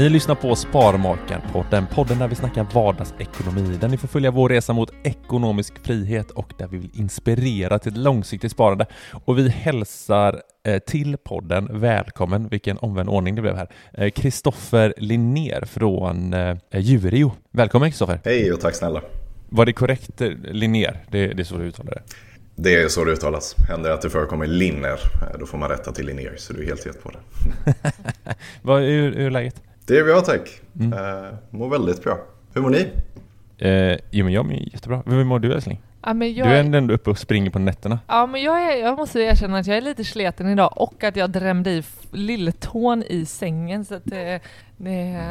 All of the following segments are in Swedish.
Ni lyssnar på Sparmakarpodden, podden där vi snackar vardagsekonomi, där ni får följa vår resa mot ekonomisk frihet och där vi vill inspirera till ett långsiktigt sparande. Och vi hälsar eh, till podden välkommen, vilken omvänd ordning det blev här, Kristoffer eh, Linnér från eh, Djurio. Välkommen Kristoffer! Hej och tack snälla! Var det korrekt eh, Linnér? Det, det är så du uttalar det? Det är så det uttalas. Händer att det förekommer linner, eh, då får man rätta till Linnér, så du är helt rätt på det. Vad, hur, hur är läget? Det är bra tack. Mm. Uh, mår väldigt bra. Hur mår ni? Uh, jo men jag mår jättebra. Hur mår du älskling? Ja, men jag... Du är ändå uppe och springer på nätterna. Ja men jag, är, jag måste erkänna att jag är lite sleten idag och att jag drämde i lilltån i sängen så att det, det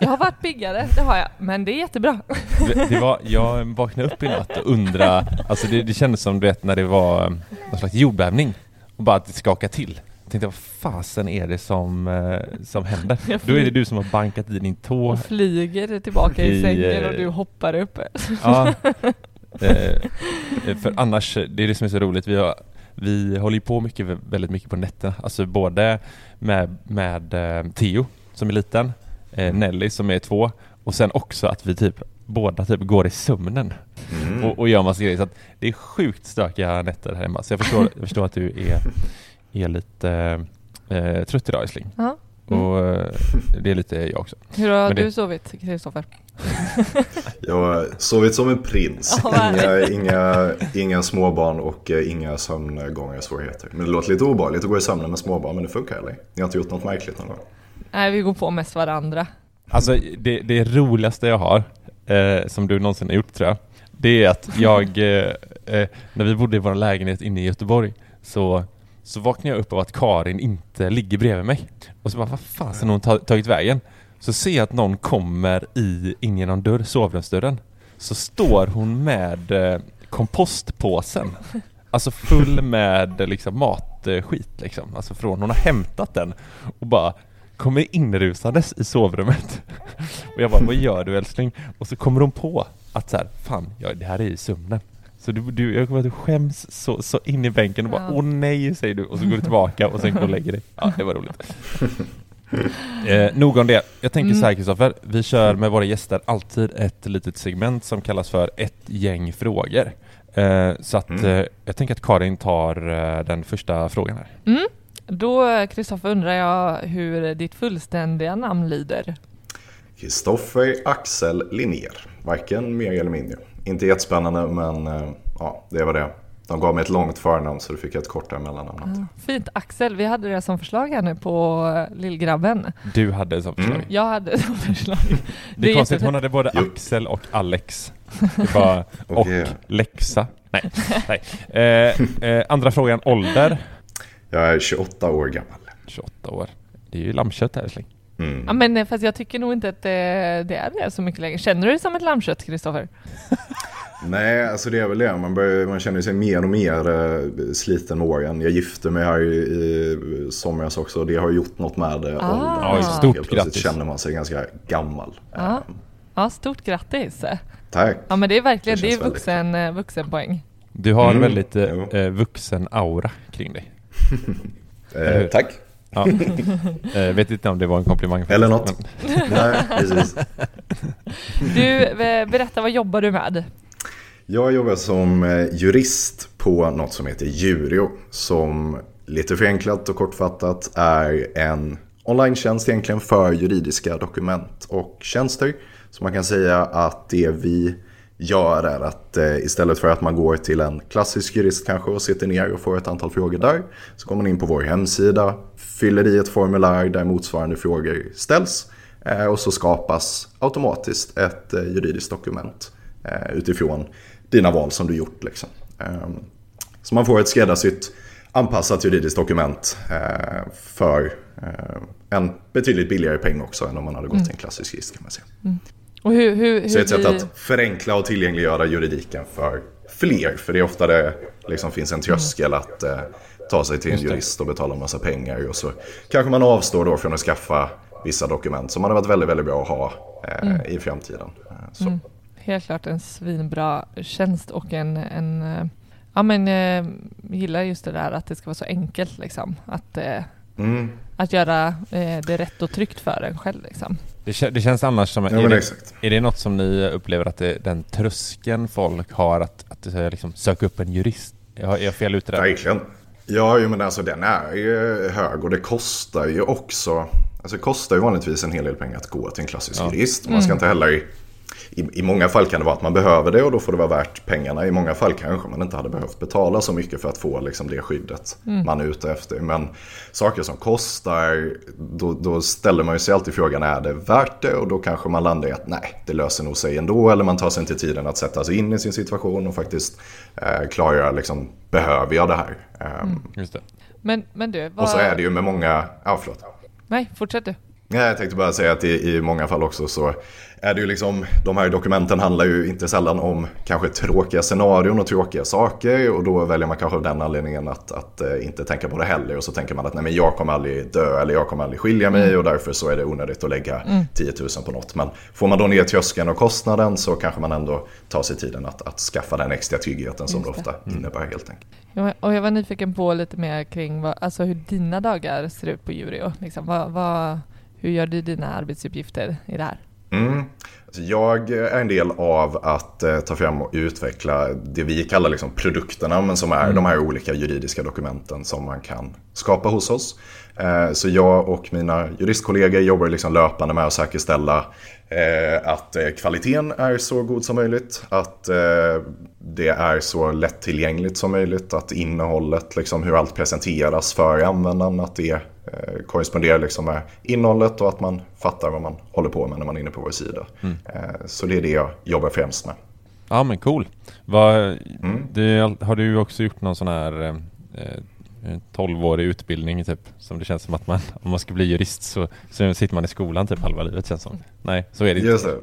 jag har varit piggare, det har jag, men det är jättebra. Det, det var, jag vaknade upp i natt och undrade, alltså det, det kändes som du vet när det var någon slags jordbävning och bara att det skakade till. Tänkte vad fasen är det som, eh, som händer? Då är det du som har bankat i din tå. Och flyger tillbaka i, i sängen och du eh, hoppar upp. Ja. Eh, för annars, det är det som är så roligt, vi, har, vi håller ju på mycket, väldigt mycket på nätterna. Alltså både med, med Theo som är liten, Nelly som är två och sen också att vi typ båda typ går i sömnen mm. och, och gör massa grejer. Så att det är sjukt stökiga nätter här hemma. Så jag förstår, jag förstår att du är är lite eh, trött idag älskling. Ja. Mm. Och eh, det är lite jag också. Hur har det... du sovit Kristoffer? jag har sovit som en prins. inga, inga, inga småbarn och eh, inga sömngångarsvårigheter. Men det låter lite obehagligt att gå i sömnen med småbarn men det funkar eller? Ni har inte gjort något märkligt någon gång? Nej vi går på mest varandra. Alltså det, det roligaste jag har, eh, som du någonsin har gjort tror jag, det är att jag, eh, eh när vi bodde i vår lägenhet inne i Göteborg, så så vaknar jag upp av att Karin inte ligger bredvid mig. Och så bara, vad fasen har hon tagit vägen? Så ser jag att någon kommer i, in genom dörr, sovrumsdörren. Så står hon med eh, kompostpåsen. Alltså full med liksom matskit liksom. Alltså från, hon har hämtat den och bara kommer inrusandes i sovrummet. Och jag bara, vad gör du älskling? Och så kommer hon på att så här, fan, ja, det här är i sömnen. Så du, du, jag kommer att du skäms så, så in i bänken och bara ja. åh nej säger du och så går du tillbaka och sen går och lägger dig. Ja, det var roligt. eh, nog om det. Jag tänker mm. så här Kristoffer, vi kör med våra gäster alltid ett litet segment som kallas för ett gäng frågor. Eh, så att mm. eh, jag tänker att Karin tar eh, den första frågan här. Mm. Då Kristoffer undrar jag hur ditt fullständiga namn lyder? Kristoffer Axel Linnér, varken mer eller mindre. Inte jättespännande men eh, ja, det var det. de gav mig ett långt förnamn så då fick jag ett kortare mellannamn. Fint Axel, vi hade det som förslag här nu på eh, lillgrabben. Du hade ett sånt förslag. Mm. Jag hade det som förslag. Det är konstigt, hon hade både Jo. Axel och Alex. Det bara, och Okej. läxa. Nej. Nej. Eh, eh, andra frågan, ålder? Jag är 28 år gammal. 28 år. Det är ju lammkött här älskling. Mm. Ja, men eh, fast jag tycker nog inte att det, det är det så mycket längre. Känner du dig som ett lammkött, Kristoffer? Nej, alltså det är väl det. Man, börjar, man känner sig mer och mer eh, sliten med åren. Jag gifte mig här i, i somras också. Det har gjort något med det. Ah. åldern. Oj, stort Helt plötsligt grattis. känner man sig ganska gammal. Ja. Eh, Ja, stort grattis! Tack. Ja men det är verkligen, Det det, är vuxen, eh, vuxenpoäng. Du har Mm, väldigt eh, eh, vuxen aura kring dig. Eh, tack. Ja. eh, vet inte om det var en komplimang. Eller något. men- Nej, precis. Du, eh, berätta vad jobbar du med? Jag jobbar som eh, jurist på något som heter Jurio. Som lite förenklat och kortfattat är en online-tjänst egentligen för juridiska dokument och tjänster. Så man kan säga att det vi gör är att eh, istället för att man går till en klassisk jurist kanske och sitter ner och får ett antal frågor där. Så går man in på vår hemsida, fyller i ett formulär där motsvarande frågor ställs. eh, Och så skapas automatiskt ett eh, juridiskt dokument eh, utifrån dina val som du gjort. Liksom. Ehm, så man får ett skräddarsytt anpassat juridiskt dokument eh, för eh, en betydligt billigare peng också än om man hade gått till en klassisk jurist kan man säga. Mm. Och hur, hur, hur Så ett sätt att förenkla och tillgängliggöra juridiken för fler. För det är ofta det liksom finns en tröskel att eh, ta sig till en jurist och betala en massa pengar. Och så kanske man avstår då från att skaffa vissa dokument som hade varit väldigt, väldigt bra att ha eh, i framtiden. Eh, så. Helt klart en svinbra tjänst och en, en eh, ja men eh, gillar just det där att det ska vara så enkelt liksom. Att, eh, Mm. att göra eh, det rätt och tryggt för en själv liksom. Det, det känns annars som... Ja, är, det, är det något som ni upplever att det, den tröskeln folk har att, att eh, liksom, söka upp en jurist? Jag, är jag fel ute där? Verkligen. Ja, men alltså den är ju hög och det kostar ju också. Alltså det kostar ju vanligtvis en hel del pengar att gå till en klassisk Ja. jurist. Man ska inte heller... I, I många fall kan det vara att man behöver det och då får det vara värt pengarna. I många fall kanske man inte hade behövt betala så mycket för att få liksom, det skyddet man är ute efter. Men saker som kostar, då, då ställer man ju sig alltid frågan är det värt det? Och då kanske man landar i att nej, det löser nog sig ändå. Eller man tar sig inte tiden att sätta sig in i sin situation och faktiskt eh, klargöra, liksom, behöver jag det här? Ehm, Just det. Men, men du, vad... Och så är det ju med många, ja förlåt. Nej, fortsätt du. Nej, jag tänkte bara säga att i, i många fall också så är det ju liksom, de här dokumenten handlar ju inte sällan om kanske tråkiga scenarion och tråkiga saker och då väljer man kanske av den anledningen att, att eh, inte tänka på det heller och så tänker man att nej men jag kommer aldrig dö eller jag kommer aldrig skilja mig och därför så är det onödigt att lägga 10 000 på något. Men får man då ner tröskeln och kostnaden så kanske man ändå tar sig tiden att, att skaffa den extra tryggheten som det Just det. ofta innebär helt enkelt. Ja, Och jag var nyfiken på lite mer kring vad, alltså hur dina dagar ser ut på Jurio. Liksom, vad, vad, hur gör du dina arbetsuppgifter i det här? Mm. Alltså jag är en del av att eh, ta fram och utveckla det vi kallar liksom produkterna, men som är de här olika juridiska dokumenten som man kan skapa hos oss. Eh, så jag och mina juristkollegor jobbar liksom löpande med att säkerställa att eh, kvaliteten är så god som möjligt, att eh, det är så lättillgängligt som möjligt, att innehållet, liksom hur allt presenteras för användaren, att det eh, korresponderar liksom med innehållet och att man fattar vad man håller på med när man är inne på vår sida. Eh, så det är det jag jobbar främst med. Ja men cool. Vad, Mm. det, har du också gjort någon sån här 12-årig utbildning typ? Som det känns som att man, om man ska bli jurist så, så sitter man i skolan typ halva livet känns som. Nej, så är det inte. Just det.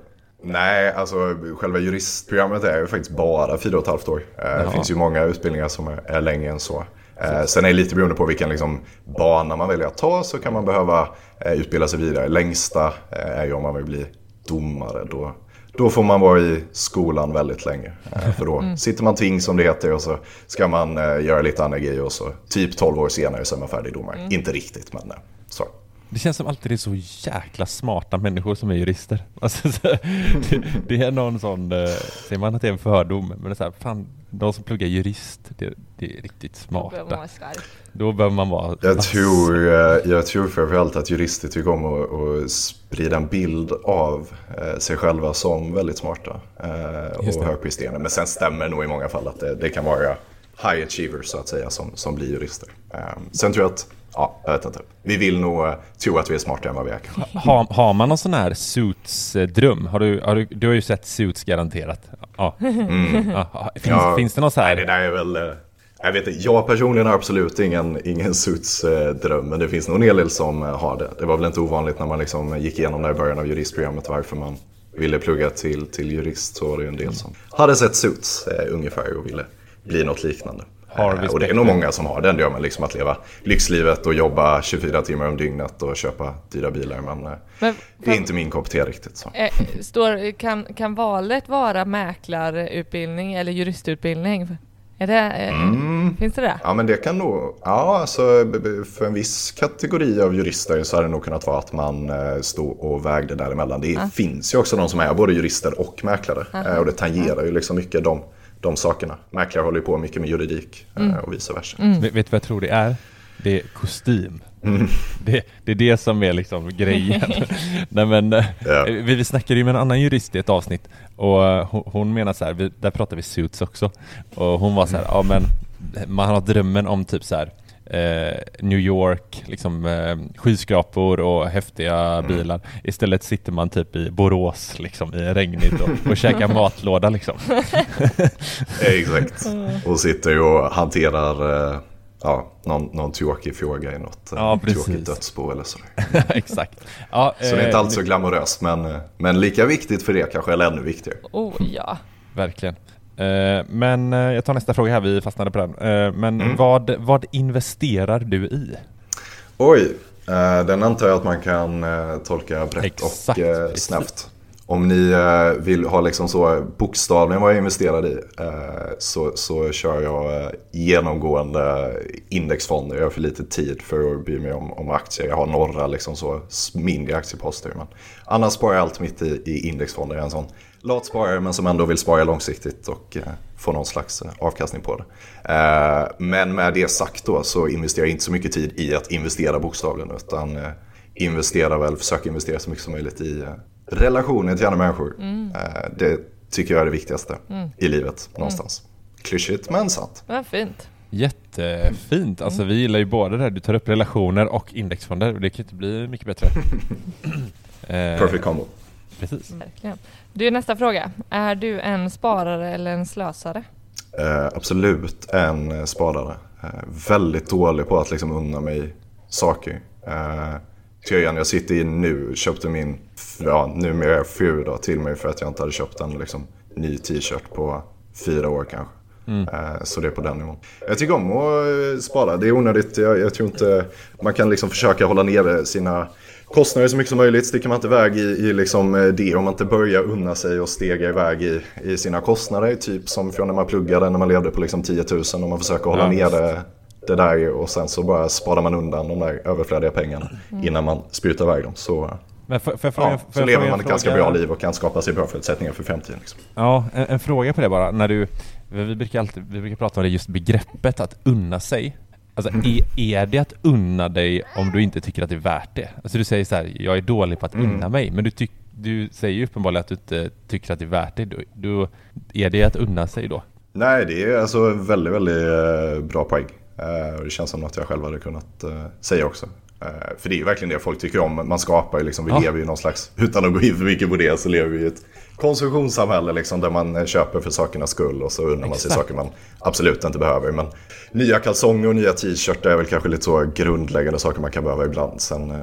Nej, alltså själva juristprogrammet är ju faktiskt bara fyra och ett halvt år. Eh, Det finns ju många utbildningar som är, är längre än så. Eh, sen är det lite beroende på vilken liksom, bana man väljer att ta så kan man behöva eh, utbilda sig vidare. Längsta eh, är ju om man vill bli domare. Då, då får man vara i skolan väldigt länge. Eh, för då sitter man ting som det heter och så ska man eh, göra lite andra grejer och så typ 12 år senare så är man färdig domare. Inte riktigt men eh, så. Det känns som alltid det är så jäkla smarta människor som är jurister. Alltså, så, det, det är någon sån, säger man att det är en fördom, men det är så här, fan, de som pluggar jurist, det, det är riktigt smarta. Då behöver man vara Jag tror, eh, jag tror framförallt att jurister tycker om att, att sprida en bild av eh, sig själva som väldigt smarta eh, och högpresterande. Men sen stämmer det nog i många fall att det, det kan vara high achievers så att säga som, som blir jurister. Um, sen tror jag att, ja, jag vet inte. Vi vill nog tro att vi är smartare än vad vi är. Har, har man någon sån här Suits-dröm? Har du, har du, du har ju sett Suits garanterat. Ja. Mm. ja. Finns, ja, finns det någon så här? Nej, det där är väl... Jag vet inte, jag personligen har absolut ingen, ingen Suits-dröm, men det finns nog en hel del som har det. Det var väl inte ovanligt när man liksom gick igenom det i början av juristprogrammet varför man ville plugga till, till jurist så var det en del som hade sett Suits eh, ungefär och ville bli något liknande. Eh, och det är nog många som har den drömmen, liksom att leva lyxlivet och jobba 24 timmar om dygnet och köpa dyra bilar. Men, eh, men det är inte min kopp te riktigt. Så. Eh, står, kan, kan valet vara mäklarutbildning eller juristutbildning? Är det, eh, mm. Finns det det? Ja, men det kan nog... Ja, alltså för en viss kategori av jurister så hade det nog kunnat vara att man eh, stod och vägde däremellan. Det ah. finns ju också de som är både jurister och mäklare. Ah. Och det tangerar ju liksom mycket de, de sakerna. Mäklare håller ju på mycket med juridik mm. och vice versa. Mm. Vet du vad jag tror det är? Det är kostym. Mm. Det, det, är det som är liksom grejen. Nej, men, ja. vi, vi snackade ju med en annan jurist i ett avsnitt och hon, hon menar så här, vi, där pratar vi suits också. Och hon var så här, ja men man har drömmen om typ så här eh, New York, liksom eh, skyskrapor och häftiga mm. bilar. Istället sitter man typ i Borås liksom i regnigt och, och käkar matlåda liksom. Exakt. Och sitter och hanterar eh ja, någon, någon tråkig fråga i något ja, eh, tråkigt dödsbo eller så. Exakt. Ja, så det är inte alls så glamoröst men, eh, men lika viktigt för det kanske, eller ännu viktigare. Oh ja. Verkligen. Eh, men jag tar nästa fråga här, vi fastnade på den. Men mm. vad, vad investerar du i? Oj, den antar jag att man kan tolka brett Exakt, och snabbt. Om ni eh, vill ha liksom så bokstavligen vad jag investerar i eh, så, så kör jag eh, genomgående indexfonder. Jag har för lite tid för att bry mig om, om aktier. Jag har några liksom så mindre aktieposter. Men annars sparar jag allt mitt i, i indexfonder. Jag är en sån lat sparare men som ändå vill spara långsiktigt och eh, få någon slags eh, avkastning på det. Eh, men med det sagt då så investerar jag inte så mycket tid i att investera bokstavligen utan investerar väl, försöker investera så mycket som möjligt i relationer till andra människor. Mm. Eh, det tycker jag är det viktigaste mm. i livet någonstans. Mm. Klyschigt men sant. Ja, fint. Jättefint. Alltså vi gillar ju båda det Du tar upp relationer och indexfonder. Det kan inte bli mycket bättre. Eh, Perfect combo. Precis. Verkligen. Du, nästa fråga. Är du en sparare eller en slösare? Eh, absolut en sparare. Eh, väldigt dålig på att liksom unna mig saker. Eh, tröjan jag sitter i nu köpte min, ja numera fru då, till mig för att jag inte hade köpt en liksom, ny t-shirt på fyra år kanske. Mm. Eh, så det är på den nivån. Jag tycker om att eh, spara. Det är onödigt. Jag, jag tror inte man kan liksom försöka hålla nere sina kostnader så mycket som möjligt. Sticker man inte iväg i, i liksom eh, det om man inte börjar unna sig och stega iväg i, i sina kostnader. Typ som från när man pluggade när man levde på liksom 10 000 och man försöker hålla ja, nere det där och sen så bara sparar man undan de där överflödiga pengarna mm. innan man sprutar iväg dem. Så, Men för, för, för, ja, så lever man ett ganska bra liv och kan skapa sig bra förutsättningar för framtiden. Liksom. Ja, en, en, fråga på det bara. När du, vi, brukar alltid, vi brukar prata om det just begreppet att unna sig. Alltså, mm. är, är det att unna dig om du inte tycker att det är värt det? Alltså du säger så här, jag är dålig på att mm. unna mig, men du, tyck, du säger ju uppenbarligen att du inte tycker att det är värt det. Då, då, är det att unna sig då? Nej, det är alltså väldigt, väldigt eh, bra poäng. Eh, och det känns som något jag själv hade kunnat eh, säga också. Eh, för det är ju verkligen det folk tycker om. Man skapar ju liksom, vi ja. lever ju någon slags, utan att gå in för mycket på det, så lever vi i ett konsumtionssamhälle liksom, där man köper för sakernas skull och så undrar man sig saker man absolut inte behöver. Men nya kalsonger och nya t-shirtar är väl kanske lite så grundläggande saker man kan behöva ibland. Sen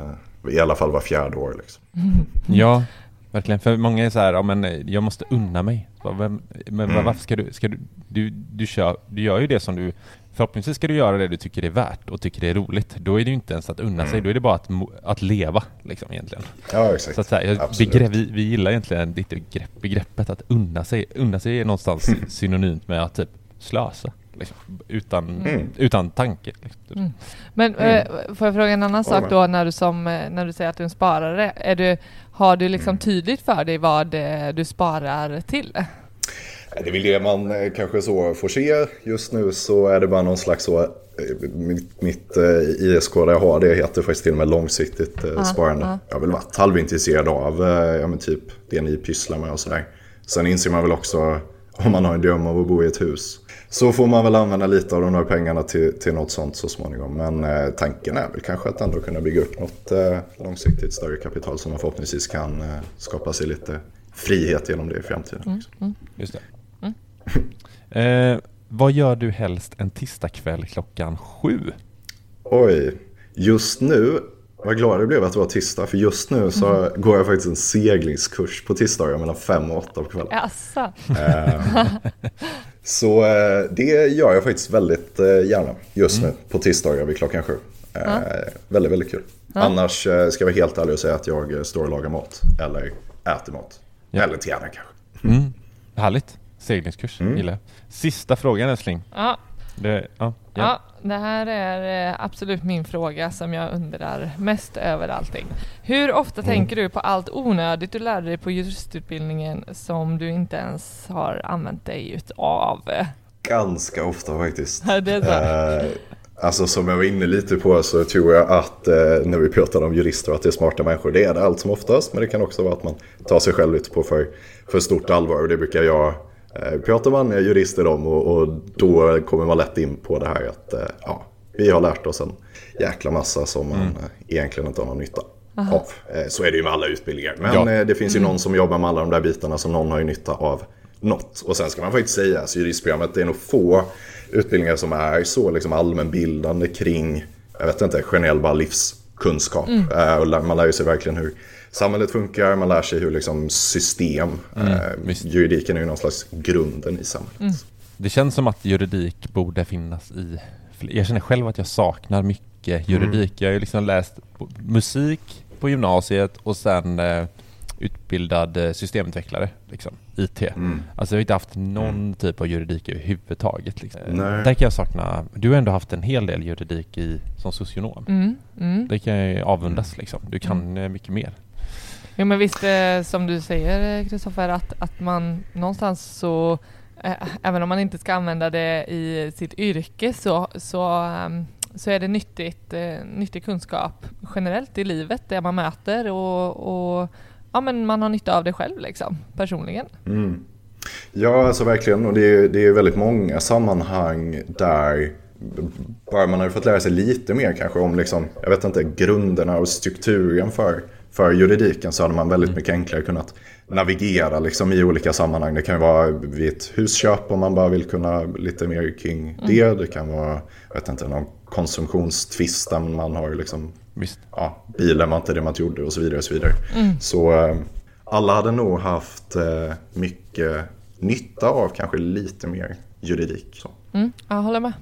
i alla fall var fjärde år. Liksom. Mm. Ja, verkligen. För många är så här, ja, men jag måste unna mig. Men, mm. varför ska du, ska du, du, du, kör, du gör ju det som du Förhoppningsvis ska du göra det du tycker är värt och tycker det är roligt. Då är det ju inte ens att unna sig, mm. då är det bara att, att leva liksom egentligen. Ja, exakt. Så att säga, begrepp, vi, vi gillar egentligen ditt begrepp, begreppet att unna sig. Unna sig är någonstans mm. synonymt med att typ slösa. Liksom, utan, mm. utan tanke. Liksom. Mm. Men mm. äh, får jag fråga en annan sak då när du, som, eh, när du säger att du är en sparare. Är du, har du liksom mm. tydligt för dig vad eh, du sparar till? Det är väl det man eh, kanske så får se. Just nu så är det bara någon slags så, eh, mitt, mitt eh, ISK där jag har det heter faktiskt till och med långsiktigt uh, sparande. Uh. Jag har väl varit halvintresserad av ja, men typ det ni pysslar med och sådär. Sen inser man väl också om man har en dröm av att bo i ett hus. Så får man väl använda lite av de här pengarna till, till något sånt så småningom. Men eh, tanken är väl kanske att ändå kunna bygga upp något eh, långsiktigt större kapital som man förhoppningsvis kan eh, skapa sig lite frihet genom det i framtiden. Mm, mm. Just det. Mm. eh, vad gör du helst en tisdagkväll klockan sju? Oj, just nu vad glad jag blev att det var tisdag, för just nu så mm. går jag faktiskt en seglingskurs på tisdagar mellan fem och åtta på kvällen. Jaså? Eh, så eh, det gör jag faktiskt väldigt eh, gärna just mm. nu på tisdagar vid klockan sju. Eh, väldigt, väldigt kul. Annars eh, ska jag vara helt ärlig och säga att jag står och lagar mat eller äter mat. Ja. Eller tränar kanske. Mm. Härligt. Seglingskurs, mm. gillar. Sista frågan älskling. Ja. Det, ja, ja. ja, det här är eh, absolut min fråga som jag undrar mest över allting. Hur ofta mm. tänker du på allt onödigt du lärde dig på juristutbildningen som du inte ens har använt dig utav? Ganska ofta faktiskt. det är så. Eh, alltså som jag var inne lite på så tror jag att eh, när vi pratar om jurister och att det är smarta människor, det är det allt som oftast. Men det kan också vara att man tar sig själv lite på för, för stort allvar och det brukar jag pratar man med jurister om och, och, då kommer man lätt in på det här att eh, ja, vi har lärt oss en jäkla massa som man mm. egentligen inte har någon nytta Aha. av. Eh, så är det ju med alla utbildningar. Men ja. det finns ju mm. någon som jobbar med alla de där bitarna som någon har ju nytta av något. Och sen ska man faktiskt säga att juristprogrammet det är nog få utbildningar som är så liksom allmänbildande kring, jag vet inte, generell bara livskunskap. Mm. Och man lär ju sig verkligen hur samhället funkar, man lär sig hur liksom system, mm, eh, juridiken är ju någon slags grunden i samhället. Mm. Det känns som att juridik borde finnas i, jag känner själv att jag saknar mycket juridik. Mm. Jag har ju liksom läst musik på gymnasiet och sen eh, utbildad eh, systemutvecklare, liksom, IT. Mm. Alltså jag har inte haft någon mm. typ av juridik överhuvudtaget. Liksom. Nej. Där kan jag sakna, du har ändå haft en hel del juridik i, som socionom. Mm. Mm. Det kan jag avundas liksom. Du kan mm. Eh, mycket mer. Jo men visst, eh, som du säger eh, Kristoffer, att, att man någonstans så eh, även om man inte ska använda det i sitt yrke så, så, ehm, så är det nyttigt, eh, nyttig kunskap generellt i livet, det man möter och, och ja, men man har nytta av det själv liksom, personligen. Mm. Ja, alltså verkligen. Och det är, det är väldigt många sammanhang där bara man har fått lära sig lite mer kanske om liksom, jag vet inte, grunderna och strukturen för för juridiken så hade man väldigt mm. mycket enklare kunnat navigera liksom i olika sammanhang. Det kan vara vid ett husköp om man bara vill kunna lite mer kring mm. det. Det kan vara, vet inte, någon konsumtionstvist där man har liksom, Visst. ja, bilen var inte det man trodde och så vidare. Och så vidare. Mm. så eh, alla hade nog haft eh, mycket nytta av kanske lite mer juridik. Så. Mm, jag håller med.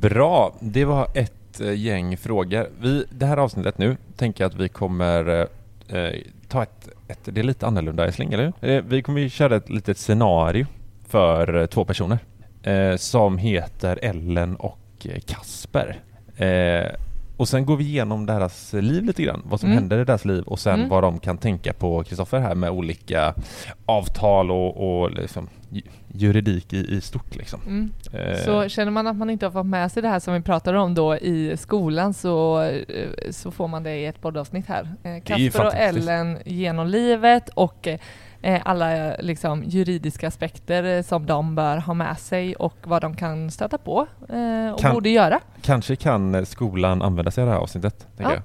Bra, det var ett eh, gäng frågor. Vi, det här avsnittet nu tänker jag att vi kommer eh, eh ta ett, ett, det är lite annorlunda älskling, eller eh, Vi kommer köra ett litet scenario för eh, två personer eh, som heter Ellen och Kasper och sen går vi igenom deras liv lite grann, vad som mm. händer i deras liv och sen mm. vad de kan tänka på Kristoffer här med olika avtal och, och liksom juridik i, i stort. Liksom. Mm. Eh. Så känner man att man inte har fått med sig det här som vi pratade om då i skolan så, eh, så får man det i ett poddavsnitt här. Eh, Kasper och Ellen genom livet och eh, alla liksom, juridiska aspekter som de bör ha med sig och vad de kan stöta på och kan, borde göra. Kanske kan skolan använda sig av det här avsnittet, ja. jag.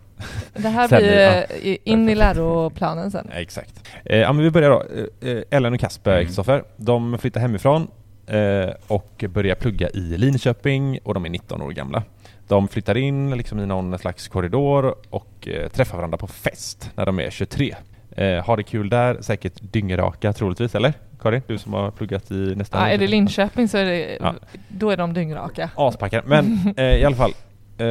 Det här blir ja. in i läroplanen sen. Ja, exakt. Eh, ja, men vi börjar då. Eh, Ellen och Kasper, Kristoffer, mm. de flyttar hemifrån eh, och börjar plugga i Linköping och de är 19 år gamla. De flyttar in liksom i någon slags korridor och eh, träffar varandra på fest när de är 23. Eh, har det kul där, säkert dyngraka troligtvis, eller? Karin, du som har pluggat i nästan... Ja, är det Linköping så är det, ja. då är de dyngraka. Aspackade. Men eh, i alla fall, eh,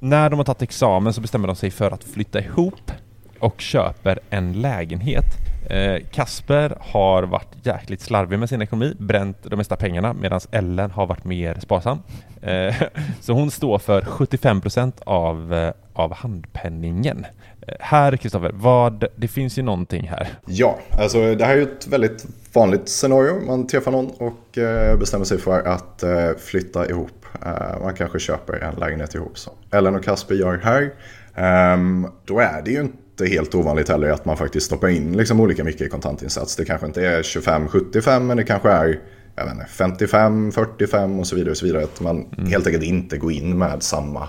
när de har tagit examen så bestämmer de sig för att flytta ihop och köper en lägenhet. Eh, Kasper har varit jäkligt slarvig med sin ekonomi, bränt de mesta pengarna medan Ellen har varit mer sparsam. Eh, så hon står för 75% av, eh, av handpenningen. Här Kristoffer, vad, det finns ju någonting här. Ja, alltså det här är ju ett väldigt vanligt scenario. Man träffar någon och bestämmer sig för att flytta ihop Uh, man kanske köper en lägenhet ihop. Så. Ellen och Kasper gör här. Um, då är det ju inte inte helt ovanligt heller att man faktiskt stoppar in liksom olika mycket i kontantinsats. Det kanske inte är 25-75 men det kanske är jag vet inte, 55, 45 och så vidare. Och så vidare. Att man mm. helt enkelt inte går in med samma eh,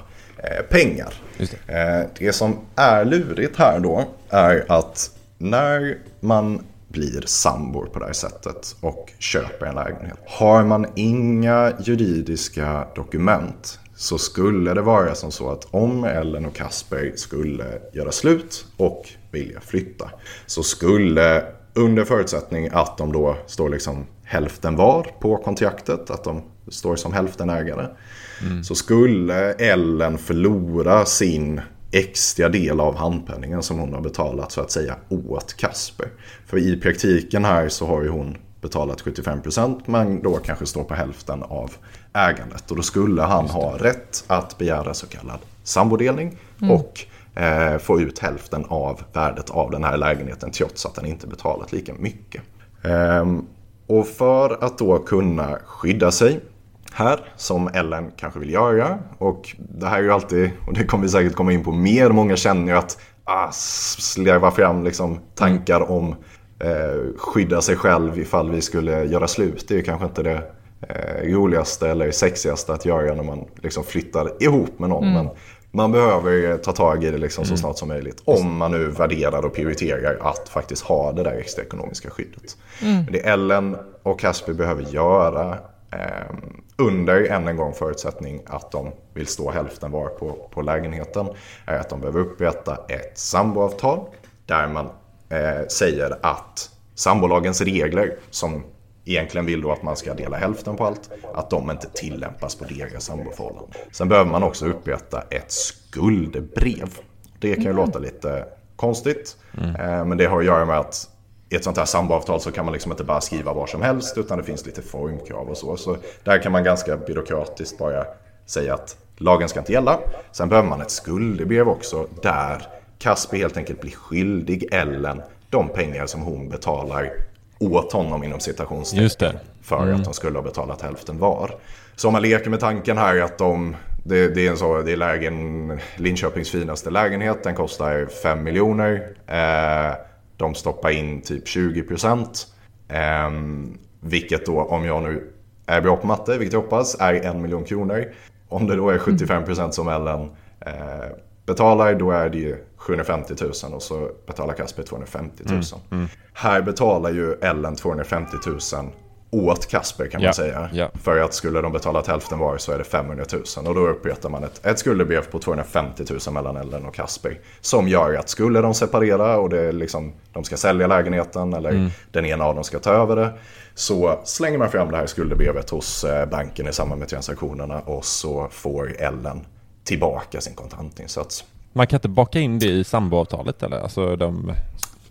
pengar. Det. Eh, det som är lurigt här då är att när man blir sambor på det här sättet och köper en lägenhet. Har man inga juridiska dokument så skulle det vara som så att om Ellen och Kasper skulle göra slut och vilja flytta så skulle under förutsättning att de då står liksom hälften var på kontraktet, att de står som hälftenägare, mm. så skulle Ellen förlora sin extra del av handpenningen som hon har betalat så att säga åt Kasper. För i praktiken här så har ju hon betalat 75% men då kanske står på hälften av ägandet. Och då skulle han ha rätt att begära så kallad sambodelning mm. och eh, få ut hälften av värdet av den här lägenheten trots att han inte betalat lika mycket. Ehm, och för att då kunna skydda sig här som Ellen kanske vill göra. Och det här är ju alltid, och det kommer vi säkert komma in på mer, många känner ju att ah, släva fram liksom tankar om eh, skydda sig själv ifall vi skulle göra slut. Det är ju kanske inte det eh, roligaste eller sexigaste att göra när man liksom flyttar ihop med någon. Mm. Men man behöver ta tag i det liksom så mm. snart som möjligt. Om man nu värderar och prioriterar att faktiskt ha det där extra ekonomiska skyddet. Mm. Det Ellen och Casper behöver göra eh, under än en gång förutsättning att de vill stå hälften var på, på lägenheten är att de behöver upprätta ett samboavtal där man eh, säger att sambolagens regler som egentligen vill då att man ska dela hälften på allt, att de inte tillämpas på deras samboförhållanden. Sen behöver man också upprätta ett skuldbrev. Det kan ju mm. låta lite konstigt, mm. Eh, men det har att göra med att i ett sånt här samboavtal så kan man liksom inte bara skriva var som helst utan det finns lite formkrav och så. Så där kan man ganska byråkratiskt bara säga att lagen ska inte gälla. Sen behöver man ett skuldebrev också där Kasper helt enkelt blir skyldig Ellen de pengar som hon betalar åt honom inom citationstecken. För mm. att de skulle ha betalat hälften var. Så om man leker med tanken här att de, det, det är en så, det är lägen, Linköpings finaste lägenhet, den kostar 5 miljoner. Eh, de stoppar in typ 20 procent. Eh, vilket då, om jag nu är bra på matte, vilket jag hoppas, är en miljon kronor. Om det då är 75 procent som Ellen eh, betalar, då är det ju 750 000 och så betalar Kasper 250 000. Mm, mm. Här betalar ju Ellen 250 000 åt Kasper kan man ja, säga. Ja. För att skulle de betala hälften var så är det 500 000. Och då upprättar man ett, ett skuldebrev på 250 000 mellan Ellen och Kasper. Som gör att skulle de separera och det liksom, de ska sälja lägenheten eller mm. den ena av dem ska ta över det. Så slänger man fram det här skuldebrevet hos eh, banken i samband med transaktionerna och så får Ellen tillbaka sin kontantinsats. Man kan inte baka in det i samboavtalet eller? Alltså de...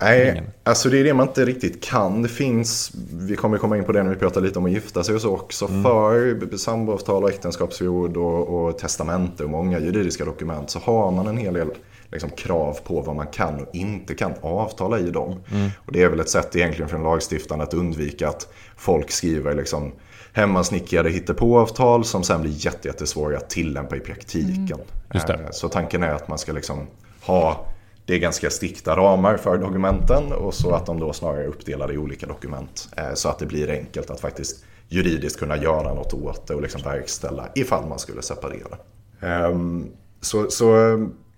Nej, alltså det är det man inte riktigt kan. Det finns, vi kommer komma in på det när vi pratar lite om att gifta sig och så också. Mm. För samboavtal och äktenskapsförord och, och testamente och många juridiska dokument så har man en hel del liksom, krav på vad man kan och inte kan avtala i dem. Mm. Och det är väl ett sätt egentligen från lagstiftaren att undvika att folk skriver liksom hemmasnickrade hittepåavtal som sen blir jättesvåra att tillämpa i praktiken. Mm. Så tanken är att man ska liksom ha det är ganska strikta ramar för dokumenten och så att de då snarare är uppdelade i olika dokument. Eh, så att det blir enkelt att faktiskt juridiskt kunna göra något åt det och liksom verkställa ifall man skulle separera. Ehm, så, så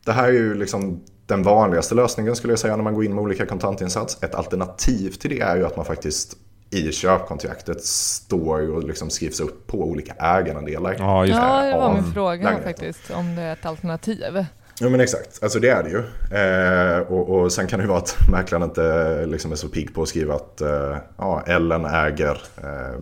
det här är ju liksom den vanligaste lösningen skulle jag säga när man går in med olika kontantinsats. Ett alternativ till det är ju att man faktiskt i köpkontraktet står och liksom skrivs upp på olika ägandedelar. Ja, just det. Ja, det var min fråga faktiskt, om det är ett alternativ. Ja men exakt, alltså det är det ju. Eh, och, och sen kan det ju vara att mäklaren inte liksom är så pigg på att skriva att eh, ja, Ellen äger eh,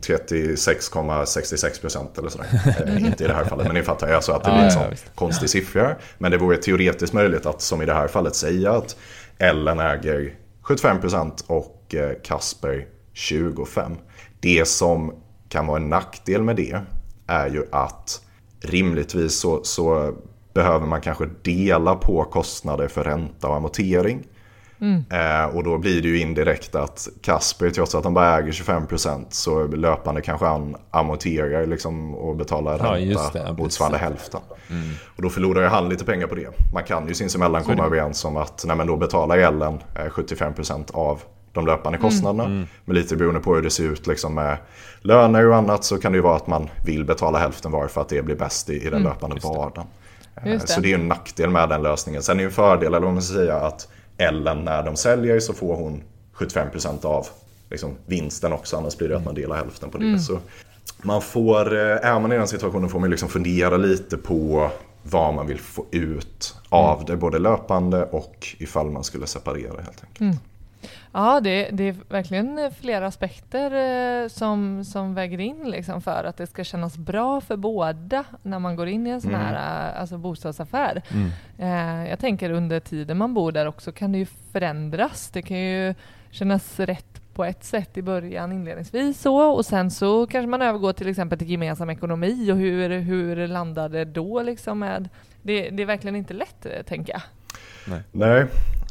36,66 procent eller sådär. Eh, inte i det här fallet, men ni fattar. Alltså att det blir en sån konstig siffra. Men det vore teoretiskt möjligt att, som i det här fallet, säga att Ellen äger 75 procent och eh, Kasper 25. Det som kan vara en nackdel med det är ju att rimligtvis så, så behöver man kanske dela på kostnader för ränta och amortering. Mm. Eh, och då blir det ju indirekt att Kasper, trots att han bara äger 25% så löpande kanske han amorterar liksom och betalar ränta ja, motsvarande hälften. Mm. Och då förlorar ju han lite pengar på det. Man kan ju sinsemellan komma överens om att nej, men då betalar Ellen 75% av de löpande kostnaderna. Mm. Mm. Men lite beroende på hur det ser ut liksom med löner och annat så kan det ju vara att man vill betala hälften var för att det blir bäst i, i den mm. löpande vardagen. Det. Så det är ju en nackdel med den lösningen. Sen är det en fördel, eller vad man ska säga, att Ellen när de säljer så får hon 75% av liksom, vinsten också. Annars blir det att man delar hälften på det. Mm. Så man får, eh, är man i den situationen får man liksom fundera lite på vad man vill få ut av mm. det. Både löpande och ifall man skulle separera helt enkelt. Mm. Ja, det, det, är verkligen flera aspekter eh, som, som väger in liksom för att det ska kännas bra för båda när man går in i en sån här mm. Alltså bostadsaffär. Mm. Eh, jag tänker under tiden man bor där också kan det ju förändras. Det kan ju kännas rätt på ett sätt i början inledningsvis så och sen så kanske man övergår till exempel till gemensam ekonomi och hur, hur landar det då liksom med det, det är verkligen inte lätt tänker jag. Nej. Nej,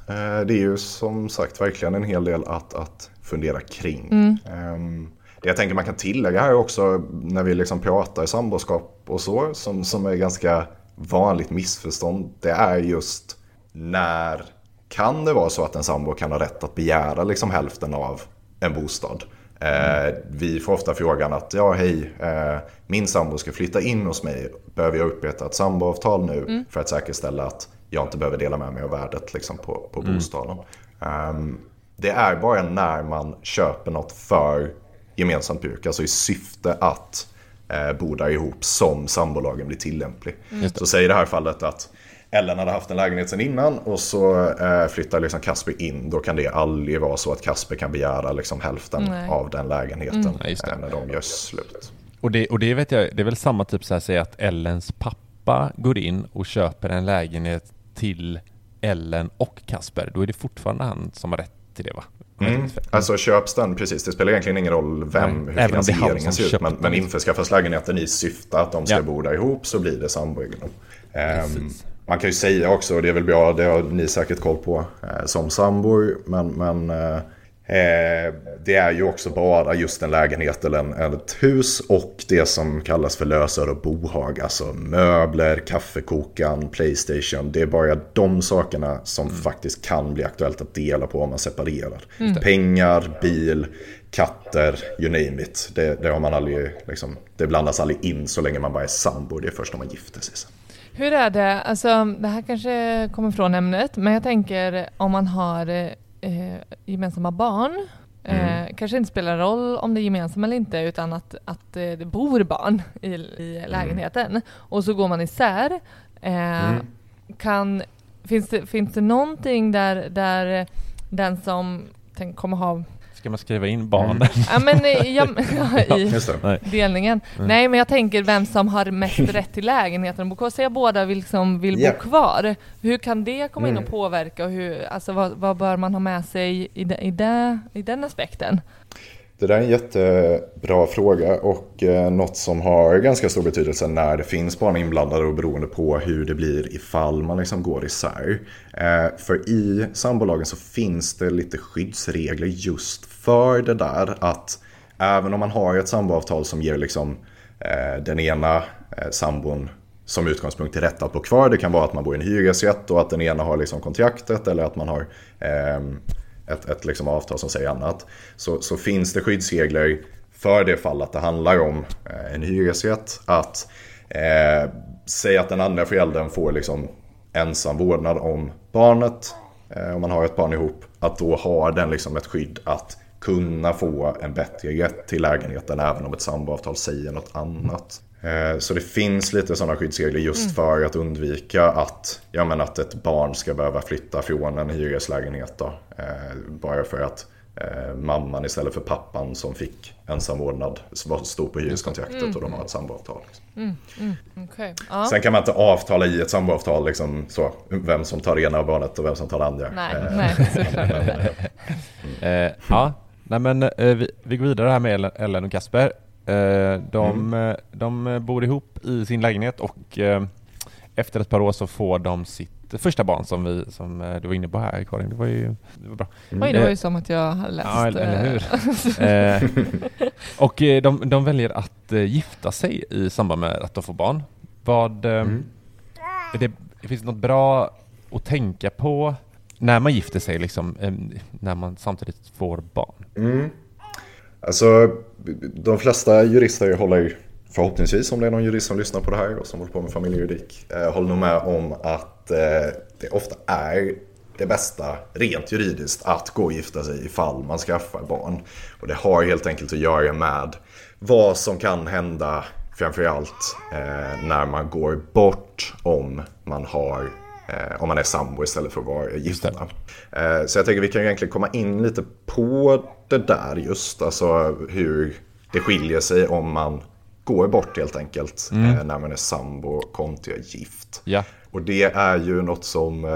det är ju som sagt verkligen en hel del att, att fundera kring. Mm. Ehm, det jag tänker man kan tillägga här också när vi liksom pratar samboskap och så, som, som är ganska vanligt missförstånd, det är just när kan det vara så att en sambo kan ha rätt att begära liksom hälften av en bostad? Mm. vi får ofta frågan att ja hej, eh, min sambo ska flytta in hos mig. Behöver jag upprätta ett samboavtal nu mm. för att säkerställa att jag inte behöver dela med mig av värdet liksom, på, på mm. bostaden. Um, det är bara när man köper något för gemensamt bruk, alltså i syfte att eh, bo där ihop som sambolagen blir tillämplig. Mm. Så säg i det här fallet att Ellen hade haft en lägenhet sedan innan och så eh, flyttar liksom Kasper in. Då kan det aldrig vara så att Kasper kan begära liksom hälften Nej. av den lägenheten mm. eh, när de gör slut. Och det, och det vet jag, det är väl samma typ så här säga att Ellens pappa går in och köper en lägenhet till Ellen och Kasper, då är det fortfarande han som har rätt till det va? Mm. Alltså köps den, precis. Det spelar egentligen ingen roll vem, Nej, hur finansieringen ser ut. Men, men införskaffas lägenheten i syfte att de ska ja. bo där ihop så blir det samboegendom. Um, man kan ju säga också, och det är väl bra, det har ni säkert koll på eh, som sambor, men, men eh, Eh, det är ju också bara just en lägenhet eller en, ett hus och det som kallas för lösöre och bohag. Alltså möbler, kaffekokan, Playstation. Det är bara de sakerna som mm. faktiskt kan bli aktuellt att dela på om man separerar. Mm. Pengar, bil, katter, you name it. Det, det, har man aldrig, liksom, det blandas aldrig in så länge man bara är sambo. Det är först när man gifter sig. Hur är det, alltså det här kanske kommer från ämnet, men jag tänker om man har eh, eh, gemensamma barn. Eh, mm. kanske inte spelar roll om det är gemensamma eller inte utan att, att eh, det bor barn i, i mm. lägenheten. Mm. Och så går man isär. Eh, mm. kan, finns, det, finns det någonting där, där den som tänk, kommer ha Ska man skriva in barnen? Mm. Ja, men eh, ja, i delningen. Mm. Nej, men jag tänker vem som har mest rätt till lägenheten att bo kvar. båda vill, liksom vill yeah. bo kvar. Hur kan det komma in och mm. påverka? Och hur, alltså, vad, vad bör man ha med sig i, de, i, de, i den aspekten? Det där är en jättebra fråga och eh, något som har ganska stor betydelse när det finns barn inblandade och beroende på hur det blir ifall man liksom går isär. Eh, för i sambolagen så finns det lite skyddsregler just för det där att även om man har ett samboavtal som ger liksom eh, den ena eh, sambon som utgångspunkt till rätt att bo kvar. Det kan vara att man bor i en hyresrätt och att den ena har liksom kontraktet eller att man har eh, ett, ett liksom avtal som säger annat. Så, så finns det skyddsregler för det fall att det handlar om eh, en hyresrätt. Att eh, säga att den andra föräldern får liksom ensam vårdnad om barnet. Eh, om man har ett barn ihop. Att då har den liksom ett skydd att kunna få en bättre rätt till lägenheten även om ett samboavtal säger något annat. Eh, så det finns lite sådana skyddsregler just mm. för att undvika att, ja, men att ett barn ska behöva flytta från en hyreslägenhet. Då, eh, bara för att eh, mamman istället för pappan som fick ensamvårdnad stod på hyreskontraktet mm. och de har ett samboavtal. Liksom. Mm. Mm. Okay. Ja. Sen kan man inte avtala i ett samboavtal liksom, så, vem som tar det ena barnet och vem som tar det andra. Nej, nej, mm. ja, nej, men vi, vi går vidare här med Ellen och Kasper. Eh, de, mm. de bor ihop i sin lägenhet och eh, efter ett par år så får de sitt första barn som, vi, som eh, du var inne på här Karin. Det var ju det var bra. Oj, det var ju som att jag har läst. Ja, eller hur. eh, och de, de väljer att gifta sig i samband med att de får barn. Vad, mm. det, det finns något bra att tänka på när man gifter sig, liksom, när man samtidigt får barn? Mm. Alltså, de flesta jurister håller förhoppningsvis, om det är någon jurist som lyssnar på det här och som håller på med familjejuridik, eh, håller nog med om att eh, det ofta är det bästa rent juridiskt att gå och gifta sig ifall man skaffar barn. Och det har helt enkelt att göra med vad som kan hända framförallt eh, när man går bort om man har om man är sambo istället för att vara gifta. Eh, så jag tänker vi kan egentligen komma in lite på det där just. Alltså hur det skiljer sig om man går bort helt enkelt mm. eh, när man är sambo kontra gift. Ja. Och det är ju något som eh,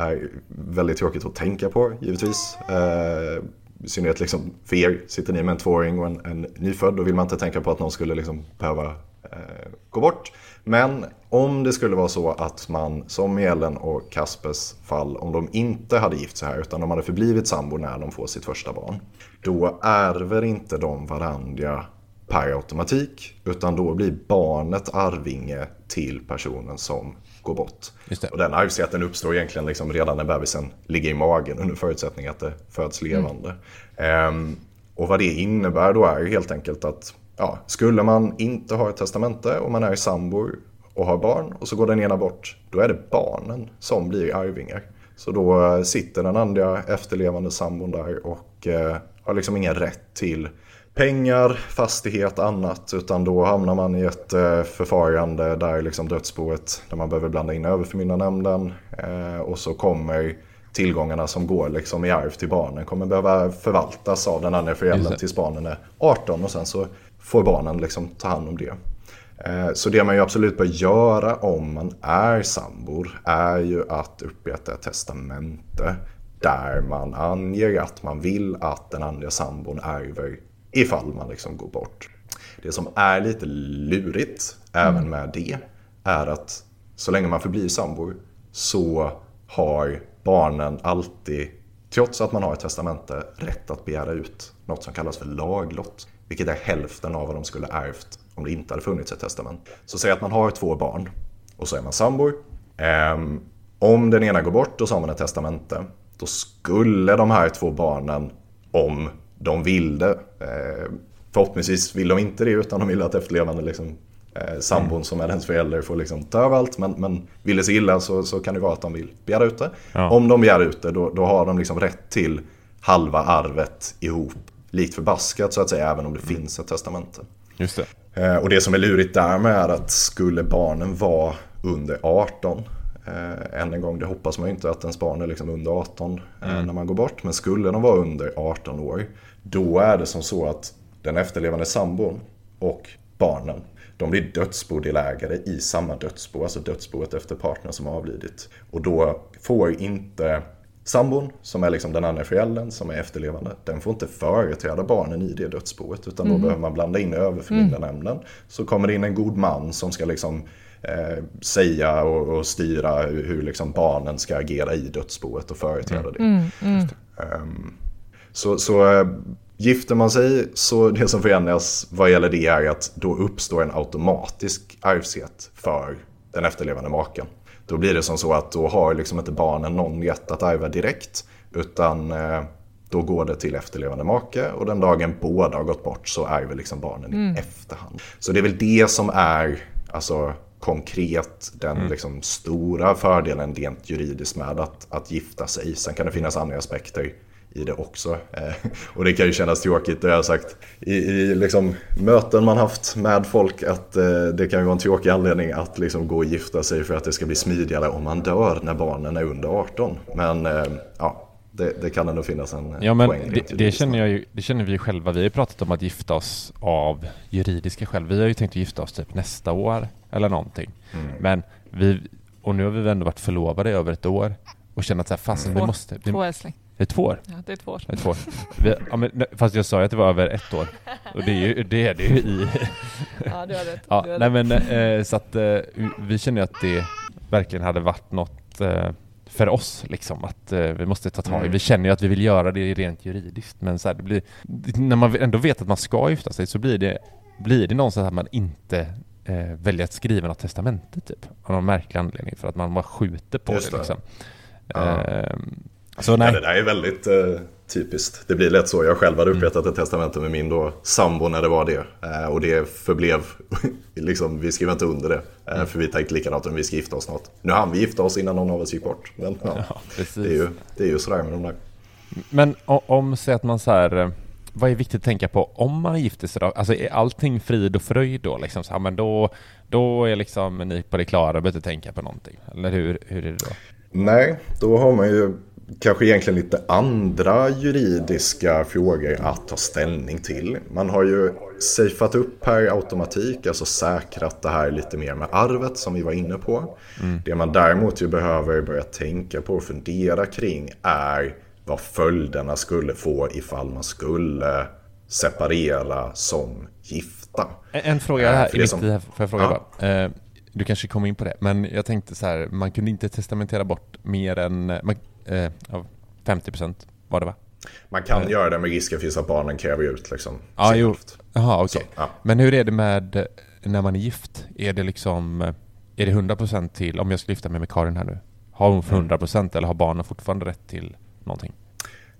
är väldigt tråkigt att tänka på givetvis. Eh, I synnerhet liksom för er, sitter ni med en tvååring och en, en nyfödd, då vill man inte tänka på att någon skulle liksom behöva eh, gå bort. Men om det skulle vara så att man, som i Ellen och Kaspers fall, om de inte hade gift sig här utan de hade förblivit sambo när de får sitt första barn. Då ärver inte de varandra per automatik utan då blir barnet arvinge till personen som går bort. Och den arvsrätten uppstår egentligen liksom redan när bebisen ligger i magen under förutsättning att det föds levande. Mm. Um, och vad det innebär då är helt enkelt att ja, skulle man inte ha ett testamente och man är sambor och har barn och så går den ena bort, då är det barnen som blir arvingar. Så då sitter den andra efterlevande sambon där och eh, har liksom ingen rätt till pengar, fastighet, annat. Utan då hamnar man i ett eh, förfarande där liksom dödsboet, där man behöver blanda in överförmyndarnämnden. Eh, och så kommer tillgångarna som går liksom i arv till barnen kommer behöva förvaltas av den andra föräldern tills barnen är 18 och sen så får barnen liksom ta hand om det. Eh, så det man ju absolut bör göra om man är sambor är ju att upprätta ett testamente där man anger att man vill att den andra sambon ärver ifall man liksom går bort. Det som är lite lurigt mm. även med det är att så länge man förblir sambor så har barnen alltid, trots att man har ett testamente, rätt att begära ut något som kallas för laglott. Vilket är hälften av vad de skulle ärvt om det inte hade funnits ett testament. Så säg att man har två barn och så är man sambor. Um, om den ena går bort och så har man ett testamente, då skulle de här två barnen, om de vill det, eh, förhoppningsvis vill de inte det utan de vill att efterlevande liksom, eh, sambon som är ens förälder får liksom ta över allt. Men, men vill det sig illa så, så kan det vara att de vill begära ut det. Ja. Om de begär ut det då, då har de liksom rätt till halva arvet ihop likt förbaskat så att säga, även om det mm. finns ett testamente. Just det. Eh, och det som är lurigt där med är att skulle barnen vara under 18 Eh, än en gång, det hoppas man ju inte att ens barn är liksom under 18 eh, mm. när man går bort. Men skulle de vara under 18 år, då är det som så att den efterlevande sambon och barnen, de blir dödsbodelägare i samma dödsbo, alltså dödsboet efter partner som avlidit. Och då får inte Sambon, som är liksom den andra föräldern som är efterlevande, den får inte företräda barnen i det dödsboet. Utan då mm. behöver man blanda in överförmyndarnämnden. Mm. Så kommer det in en god man som ska liksom eh, säga och, och, styra hur, liksom barnen ska agera i dödsboet och företräda det. Mm. Um, så, så äh, gifter man sig så det som förändras vad gäller det är att då uppstår en automatisk arvsrätt för den efterlevande maken. Då blir det som så att då har liksom inte barnen någon rätt att ärva direkt. Utan eh, då går det till efterlevande make och den dagen båda har gått bort så ärver liksom barnen mm. i efterhand. Så det är väl det som är alltså, konkret den mm. liksom, stora fördelen rent juridiskt med att, att gifta sig. Sen kan det finnas andra aspekter i det också. Eh, och det kan ju kännas tråkigt, det har jag sagt i, i liksom, möten man haft med folk att eh, det kan ju vara en tråkig anledning att liksom, gå och gifta sig för att det ska bli smidigare om man dör när barnen är under 18. Men eh, ja, det, det, kan ändå finnas en ja, men poäng. Det, det, känner jag ju, det känner vi själva. Vi har ju pratat om att gifta oss av juridiska skäl. Vi har ju tänkt att gifta oss typ nästa år eller någonting. Mm. Men vi, och nu har vi ändå varit förlovade i över ett år och känner att så här, fasen, mm. vi måste... Vi, två älskling. Det är två år? Ja, det är två år. Det är två år. Vi, ja, men, fast jag sa ju att det var över ett år. Och det är ju det, är det ju i... ja, du har rätt. Ja, nej, men, eh, så att eh, vi känner ju att det verkligen hade varit något eh, för oss liksom att vi måste ta tag i. Mm. Vi känner ju att vi vill göra det rent juridiskt men så här, det blir, när man ändå vet att man ska gifta sig så blir det, blir det någonstans att man inte väljer att skriva något testamente typ. Av någon märklig anledning för att man bara skjuter på Just det det. liksom. Ja. Så Ja, nej. det där är väldigt eh, typiskt. Det blir lätt så. Jag själv hade upprättat ett testamente med min då sambo när det var det. Eh, och det förblev, liksom, vi skrev inte under det. Eh, För vi tänkte likadant om vi ska gifta oss snart. Nu hann vi gifta oss innan någon av oss gick bort. Men ja, Ja, det, är ju, det är ju sådär med de där. Men om, säg att man så här, eh, vad är viktigt att tänka på om man gifter sig då? Alltså är allting frid och fröjd då liksom? Så här, men då, då är liksom ni på det klara och behöver inte tänka på någonting. Eller hur, hur är det då? Nej, då har man ju kanske egentligen lite andra juridiska frågor att ta ställning till. Man har ju safeat upp per automatik, alltså säkrat det här lite mer med arvet som vi var inne på. Det man däremot ju behöver börja tänka på och fundera kring är vad följderna skulle få ifall man skulle separera som gifta. En, en fråga Eh, här, för det som- här, får jag fråga Ja. bara? Eh, du kanske kommer in på det, men jag tänkte så här, man kunde inte testamentera bort mer än man, eh, ja, 50% var det va? Man kan göra det med risken finns att barnen kräver ut liksom. Ja, sin jo. Jaha, okej. Så, ja. Men hur är det med eh, när man är gift? Är det liksom, eh, är det 100% till, om jag skulle gifta mig med Karin här nu, har hon för 100% eller har barnen fortfarande rätt till någonting?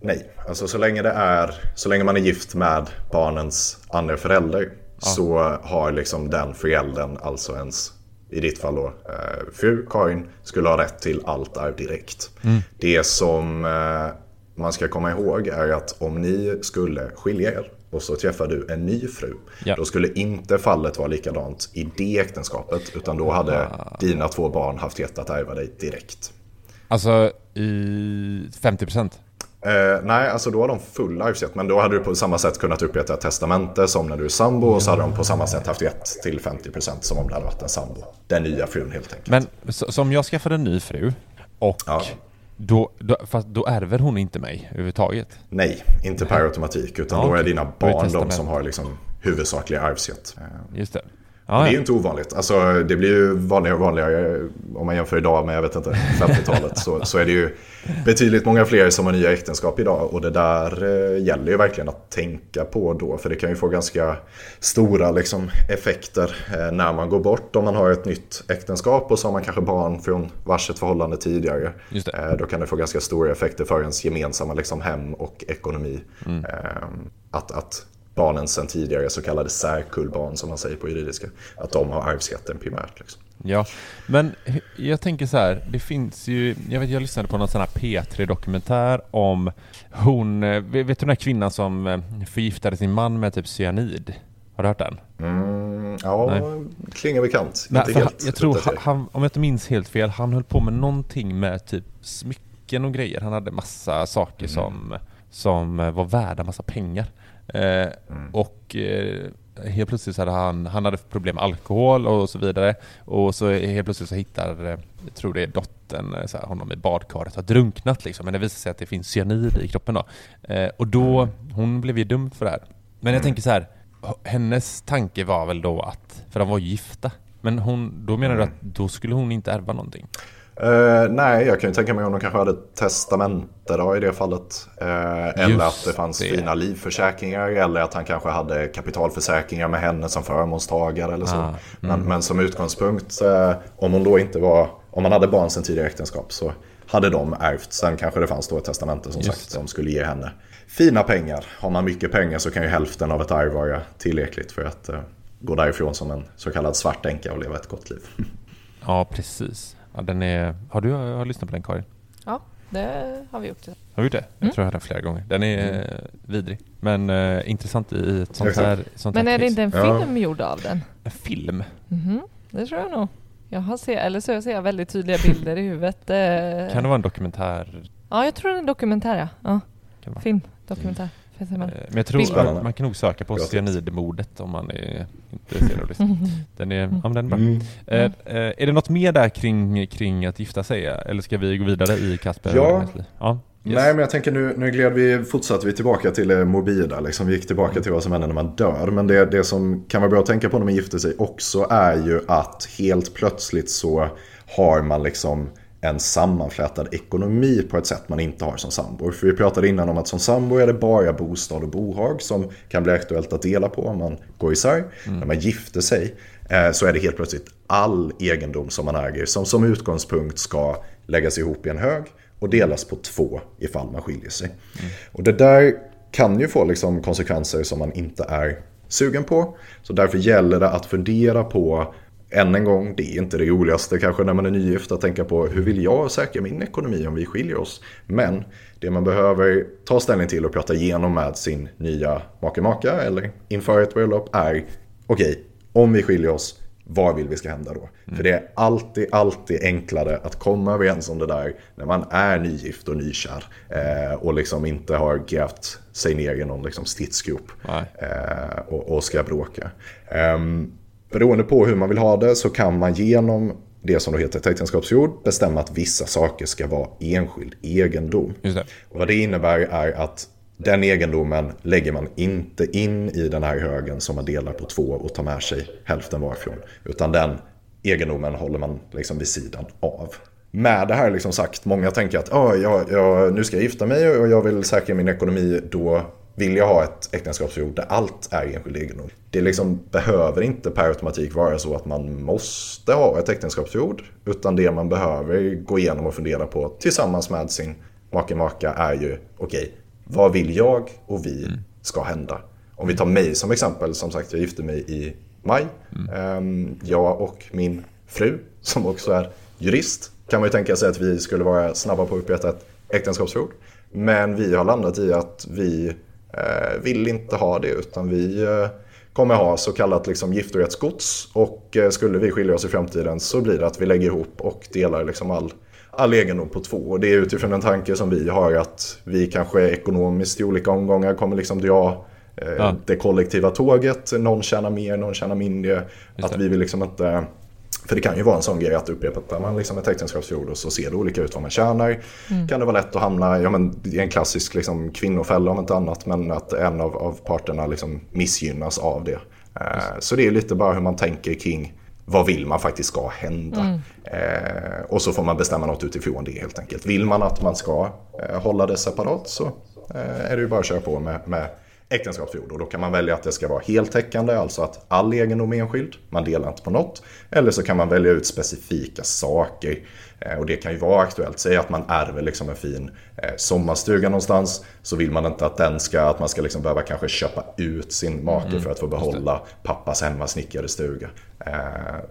Nej, alltså så länge det är, så länge man är gift med barnens andra förälder så har liksom den föräldern, alltså ens, i ditt fall då, eh, fru Karin, skulle ha rätt till allt arv direkt. Det som eh, man ska komma ihåg är att om ni skulle skilja er och så träffar du en ny fru, Ja. då skulle inte fallet vara likadant i det äktenskapet, utan då hade dina två barn haft rätt att ärva dig direkt. Alltså i 50%? Eh, nej, alltså då har de full arvsrätt. Men då hade du på samma sätt kunnat upprätta ett testamente som när du är sambo. Och så hade de på samma sätt haft rätt till 50% som om det hade varit en sambo. Den nya frun helt enkelt. Men så, så om jag skaffar en ny fru och Ja. då, då, fast då ärver hon inte mig överhuvudtaget? Nej, inte per automatik. Utan Ja, då är dina barn de som har liksom huvudsaklig arvsrätt. Just det. Det Ja, är ju inte ovanligt. Alltså, det blir ju vanligare och vanligare om man jämför idag med jag vet inte, 50-talet. så, så är det ju betydligt många fler som har nya äktenskap idag. Och det där eh, gäller ju verkligen att tänka på då. För det kan ju få ganska stora liksom, effekter eh, när man går bort. Om man har ett nytt äktenskap och så har man kanske barn från varsitt förhållande tidigare. Det. Eh, då kan det få ganska stora effekter för ens gemensamma liksom, hem och ekonomi. Mm. Eh, att, att barnen sen tidigare, så kallade särkullbarn som man säger på juridiska, att de har arvsrätten primärt. Liksom. Ja, men jag tänker så här, det finns ju, jag vet jag lyssnade på någon sån här P3-dokumentär om hon, eh, vet du den här kvinnan som eh, förgiftade sin man med typ cyanid? Har du hört den? Mm, ja, Nej. klingar bekant. Nej, Inte helt jag tror han, han, om jag inte minns helt fel, han höll på med någonting med typ smycken och grejer. Han hade massa saker som, som eh, var värda massa pengar. Eh, Och eh, helt plötsligt så hade han, han hade problem med alkohol och så vidare. Och så helt plötsligt så hittar, eh, jag tror det är dottern, så här, honom i badkaret, har drunknat liksom. Men det visar sig att det finns cyanid i kroppen då. Och då, hon blev ju dum för det här. Men jag tänker så här, hennes tanke var väl då att, för de var gifta. Men hon, då menar du att då skulle hon inte ärva någonting? Eh, nej, jag kan ju tänka mig om de kanske hade ett testamente då i det fallet. Eh, eller att det fanns det. fina livförsäkringar. Eller att han kanske hade kapitalförsäkringar med henne som förmånstagare eller så. Ah, men, men som utgångspunkt, eh, om hon då inte var, om man hade barn sedan tidigare äktenskap så hade de ärvt. Sen kanske det fanns då ett testamente som Just sagt som skulle ge henne fina pengar. Har man mycket pengar så kan ju hälften av ett arv vara tillräckligt för att gå därifrån som en så kallad svart änka och leva ett gott liv. Ja, precis. Ja, den är, har du har, lyssnat på den Karin? Ja, det har vi gjort. Har du gjort det? Jag tror jag hört den flera gånger. Den är eh, vidrig. Men eh, intressant i ett sånt här sånt Men här är det inte en Ja. film gjord av den? En film? Mhm, det tror jag nog. Jag har se, eller så ser jag väldigt tydliga bilder i huvudet. eh. Kan det vara en dokumentär? Ja, jag tror det är en dokumentär ja. ja. Kan det vara? Film, dokumentär. Med? Men jag tror att man kan nog söka på cyanidmordet om man är intresserad av det. Den är, ja, den är bra. Mm. Eh, eh, är det något mer där kring, kring att gifta sig? Eller ska vi gå vidare i Kasper? Ja. ja. Yes. Nej, men jag tänker nu, nu gled vi, fortsatte vi tillbaka till det morbida. Liksom. Vi gick tillbaka till vad som händer när man dör. Men det, det som kan vara bra att tänka på när man gifter sig också är ju att helt plötsligt så har man liksom en sammanflätad ekonomi på ett sätt man inte har som sambor. För vi pratade innan om att som sambo är det bara bostad och bohag som kan bli aktuellt att dela på om man går isär. Mm. När man gifter sig eh, så är det helt plötsligt all egendom som man äger som som utgångspunkt ska läggas ihop i en hög och delas på två ifall man skiljer sig. Mm. Och det där kan ju få liksom konsekvenser som man inte är sugen på. Så därför gäller det att fundera på än en gång, det är inte det roligaste kanske när man är nygift att tänka på hur vill jag säkra min ekonomi om vi skiljer oss. Men det man behöver ta ställning till och prata igenom med sin nya make-maka eller inför ett bröllop är okej, okay, om vi skiljer oss, vad vill vi ska hända då? Mm. För det är alltid, alltid enklare att komma överens om det där när man är nygift och nykär eh, och liksom inte har grävt sig ner i någon liksom stridsgrop eh, och, och, ska bråka. Um, Beroende på hur man vill ha det så kan man genom det som då heter ett äktenskapsförord bestämma att vissa saker ska vara enskild egendom. Och vad det innebär är att den egendomen lägger man inte in i den här högen som man delar på två och tar med sig hälften varifrån. Utan den egendomen håller man liksom vid sidan av. Med det här liksom sagt, många tänker att oh, jag, jag, nu ska jag gifta mig och jag vill säkra min ekonomi, då vill jag ha ett äktenskapsförord där allt är enskild egendom. Det liksom behöver inte per automatik vara så att man måste ha ett äktenskapsförord. Utan det man behöver gå igenom och fundera på tillsammans med sin make-maka är ju okej, okay, vad vill jag och vi mm. ska hända? Om vi tar mig som exempel, som sagt jag gifte mig i maj. Mm. Ehm, jag och min fru, som också är jurist, kan man ju tänka sig att vi skulle vara snabba på att upprätta ett äktenskapsförord. Men vi har landat i att vi vill inte ha det utan vi eh, kommer ha så kallat liksom giftorättsgods och eh, skulle vi skilja oss i framtiden så blir det att vi lägger ihop och delar liksom all, all egendom på två. Och det är utifrån en tanke som vi har att vi kanske ekonomiskt i olika omgångar kommer liksom dra ja. det kollektiva tåget. Någon tjänar mer, någon tjänar mindre. Att vi vill liksom inte för det kan ju vara en sån grej att upprepa man liksom ett äktenskapsförord och så ser det olika ut vad man tjänar. Mm. Kan det vara lätt att hamna ja, men, i en klassisk liksom, kvinnofälla om inte annat. Men att en av, av parterna liksom, missgynnas av det. Eh, så det är lite bara hur man tänker kring vad vill man faktiskt ska hända. Mm. Eh, och så får man bestämma något utifrån det helt enkelt. Vill man att man ska eh, hålla det separat så eh, är det ju bara att köra på med, med äktenskapsförord. Och då kan man välja att det ska vara heltäckande, alltså att all egendom är enskild, man delar inte på något. Eller så kan man välja ut specifika saker. Eh, och det kan ju vara aktuellt, säg att man ärver liksom en fin eh, sommarstuga någonstans. Så vill man inte att, den ska, att man ska liksom behöva kanske köpa ut sin make mm, för att få behålla pappas hemmasnickrade stuga. Eh,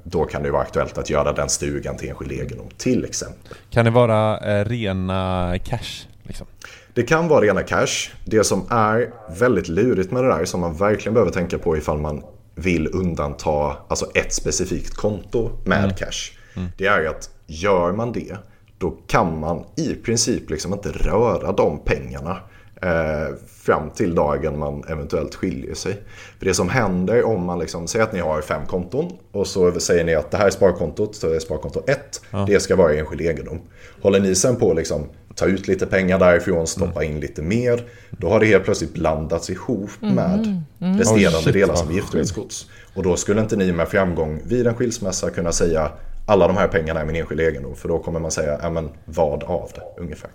då kan det vara aktuellt att göra den stugan till enskild egendom till exempel. Kan det vara rena cash? Liksom? Det kan vara rena cash. Det som är väldigt lurigt med det där, som man verkligen behöver tänka på ifall man vill undanta alltså ett specifikt konto med mm. cash. Mm. Det är att gör man det, då kan man i princip liksom inte röra de pengarna eh, fram till dagen man eventuellt skiljer sig. För det som händer om man liksom, säger att ni har fem konton och så säger ni att det här är sparkontot, så är sparkonto 1, ja. det ska vara enskild egendom. Håller ni sen på liksom ta ut lite pengar därifrån, stoppa in lite mer. Då har det helt plötsligt blandats ihop mm, med mm, mm. resterande oh, delar som giftorättsgods. Och då skulle inte ni med framgång vid en skilsmässa kunna säga alla de här pengarna är min enskilda egendom. För då kommer man säga, ja men vad av det ungefär.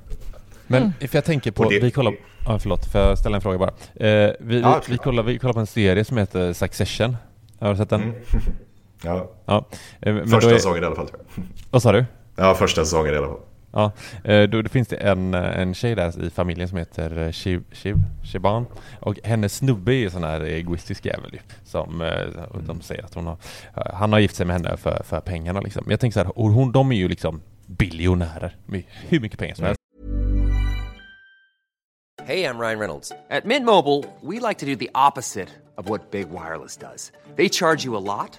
Men mm. för jag tänker på, det, vi kollar, ja, förlåt, får jag ställa en fråga bara? Eh, vi, ja, vi, vi, kollar, vi kollar på en serie som heter Succession. Har du sett den? Mm. ja. ja. Eh, första är, säsongen i alla fall. Vad sa du? Ja, första säsongen i alla fall. Ja, eh, då, då finns det en, en tjej där i familjen som heter eh, Shiv, Shiv, Shiban och hennes snubbe är sån här egoistisk jävel som eh, de säger att hon har, han har gift sig med henne för, för pengarna liksom. Jag tänker så här, och hon, de är ju liksom biljonärer med hur mycket pengar som helst. Hej, jag Ryan Reynolds. At Mint Mobile, we like to do the opposite of what Big Wireless does. They charge you a lot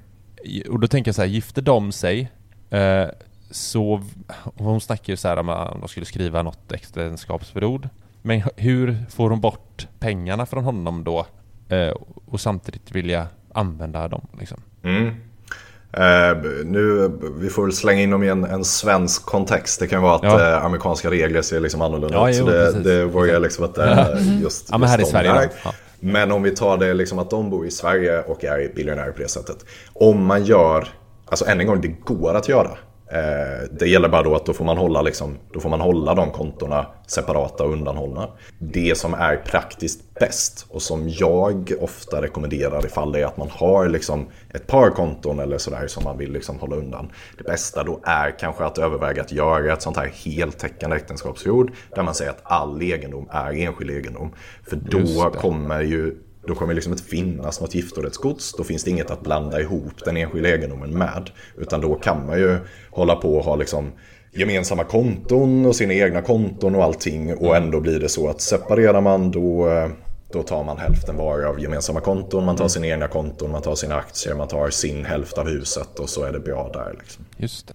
Och då tänker jag så här, gifter de sig eh, så, hon snackar ju så här om att de skulle skriva något äktenskapsförord. Men hur får hon bort pengarna från honom då eh, och samtidigt vilja använda dem liksom? Mm. Eh, nu, vi får väl slänga in dem i en, en svensk kontext. Det kan vara att ja. eh, amerikanska regler ser liksom annorlunda ja, ut. Så det, det vågar jag liksom inte eh, just, ja, men här i Sverige ja. Men om vi tar det liksom att de bor i Sverige och är biljonärer på det sättet. Om man gör, alltså än en gång, det går att göra. Eh, det gäller bara då att då får, man hålla liksom, då får man hålla de kontona separata och undanhållna. Det som är praktiskt bäst och som jag ofta rekommenderar ifall det är att man har liksom ett par konton eller sådär som man vill liksom hålla undan. Det bästa då är kanske att överväga att göra ett sånt här heltäckande äktenskapsförord där man säger att all egendom är enskild egendom. För då kommer ju då kommer det liksom inte finnas något giftorättsgods. Då finns det inget att blanda ihop den enskilda egendomen med. Utan då kan man ju hålla på och ha liksom gemensamma konton och sina egna konton och allting. Och ändå blir det så att separerar man då, då tar man hälften var av gemensamma konton. Man tar sina egna konton, man tar sina aktier, man tar sin hälft av huset och så är det bra där. Liksom. Just det.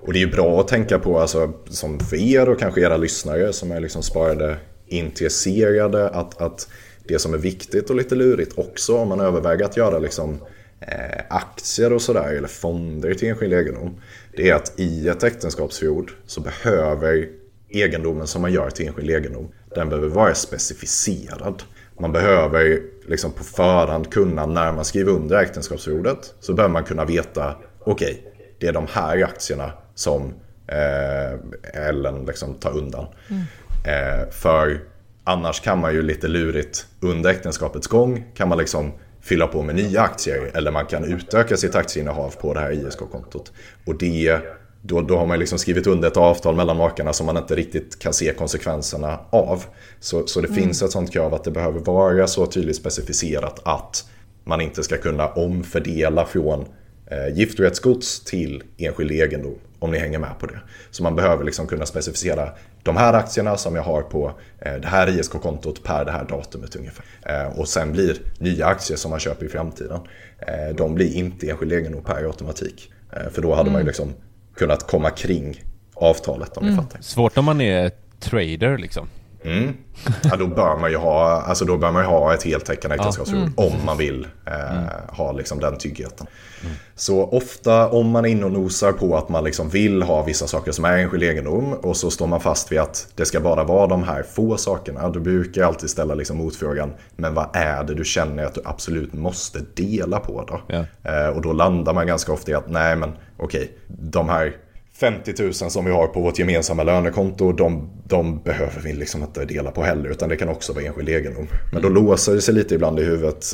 Och det är ju bra att tänka på, alltså, som för er och kanske era lyssnare som är liksom sparade intresserade, att, att det som är viktigt och lite lurigt också om man överväger att göra liksom, eh, aktier och sådär eller fonder till enskild egendom. Det är att i ett äktenskapsförord så behöver egendomen som man gör till enskild egendom, den behöver vara specificerad. Man behöver liksom på förhand kunna, när man skriver under äktenskapsförordet, så behöver man kunna veta, okej, okay, det är de här aktierna som eh, Ellen liksom tar undan. Mm. Eh, för Annars kan man ju lite lurigt under äktenskapets gång kan man liksom fylla på med nya aktier eller man kan utöka sitt aktieinnehav på det här ISK-kontot. Och det, då, då har man liksom skrivit under ett avtal mellan makarna som man inte riktigt kan se konsekvenserna av. Så, så det mm. finns ett sånt krav att det behöver vara så tydligt specificerat att man inte ska kunna omfördela från eh, giftorättsgods till enskild egendom om ni hänger med på det. Så man behöver liksom kunna specificera de här aktierna som jag har på eh, det här ISK-kontot per det här datumet ungefär. Eh, och sen blir nya aktier som man köper i framtiden, eh, de blir inte enskild egendom per automatik. För då hade mm. man ju mm. liksom kunnat komma kring avtalet om mm. ni fattar. Svårt om man är trader liksom. Mm. Ja, då bör man ju ha, alltså då bör man ha ett heltäckande äktenskapsförord mm. om man vill eh, mm. ha liksom den tryggheten. Mm. Så ofta om man är inne och nosar på att man liksom vill ha vissa saker som är enskild egendom och så står man fast vid att det ska bara vara de här få sakerna. Då brukar jag alltid ställa liksom motfrågan, men vad är det du känner att du absolut måste dela på då? Ja. Eh, och då landar man ganska ofta i att nej men okej, de här 50 000 som vi har på vårt gemensamma lönekonto, de, de behöver vi liksom inte dela på heller, utan det kan också vara enskild egendom. Men då mm. låser det sig lite ibland i huvudet,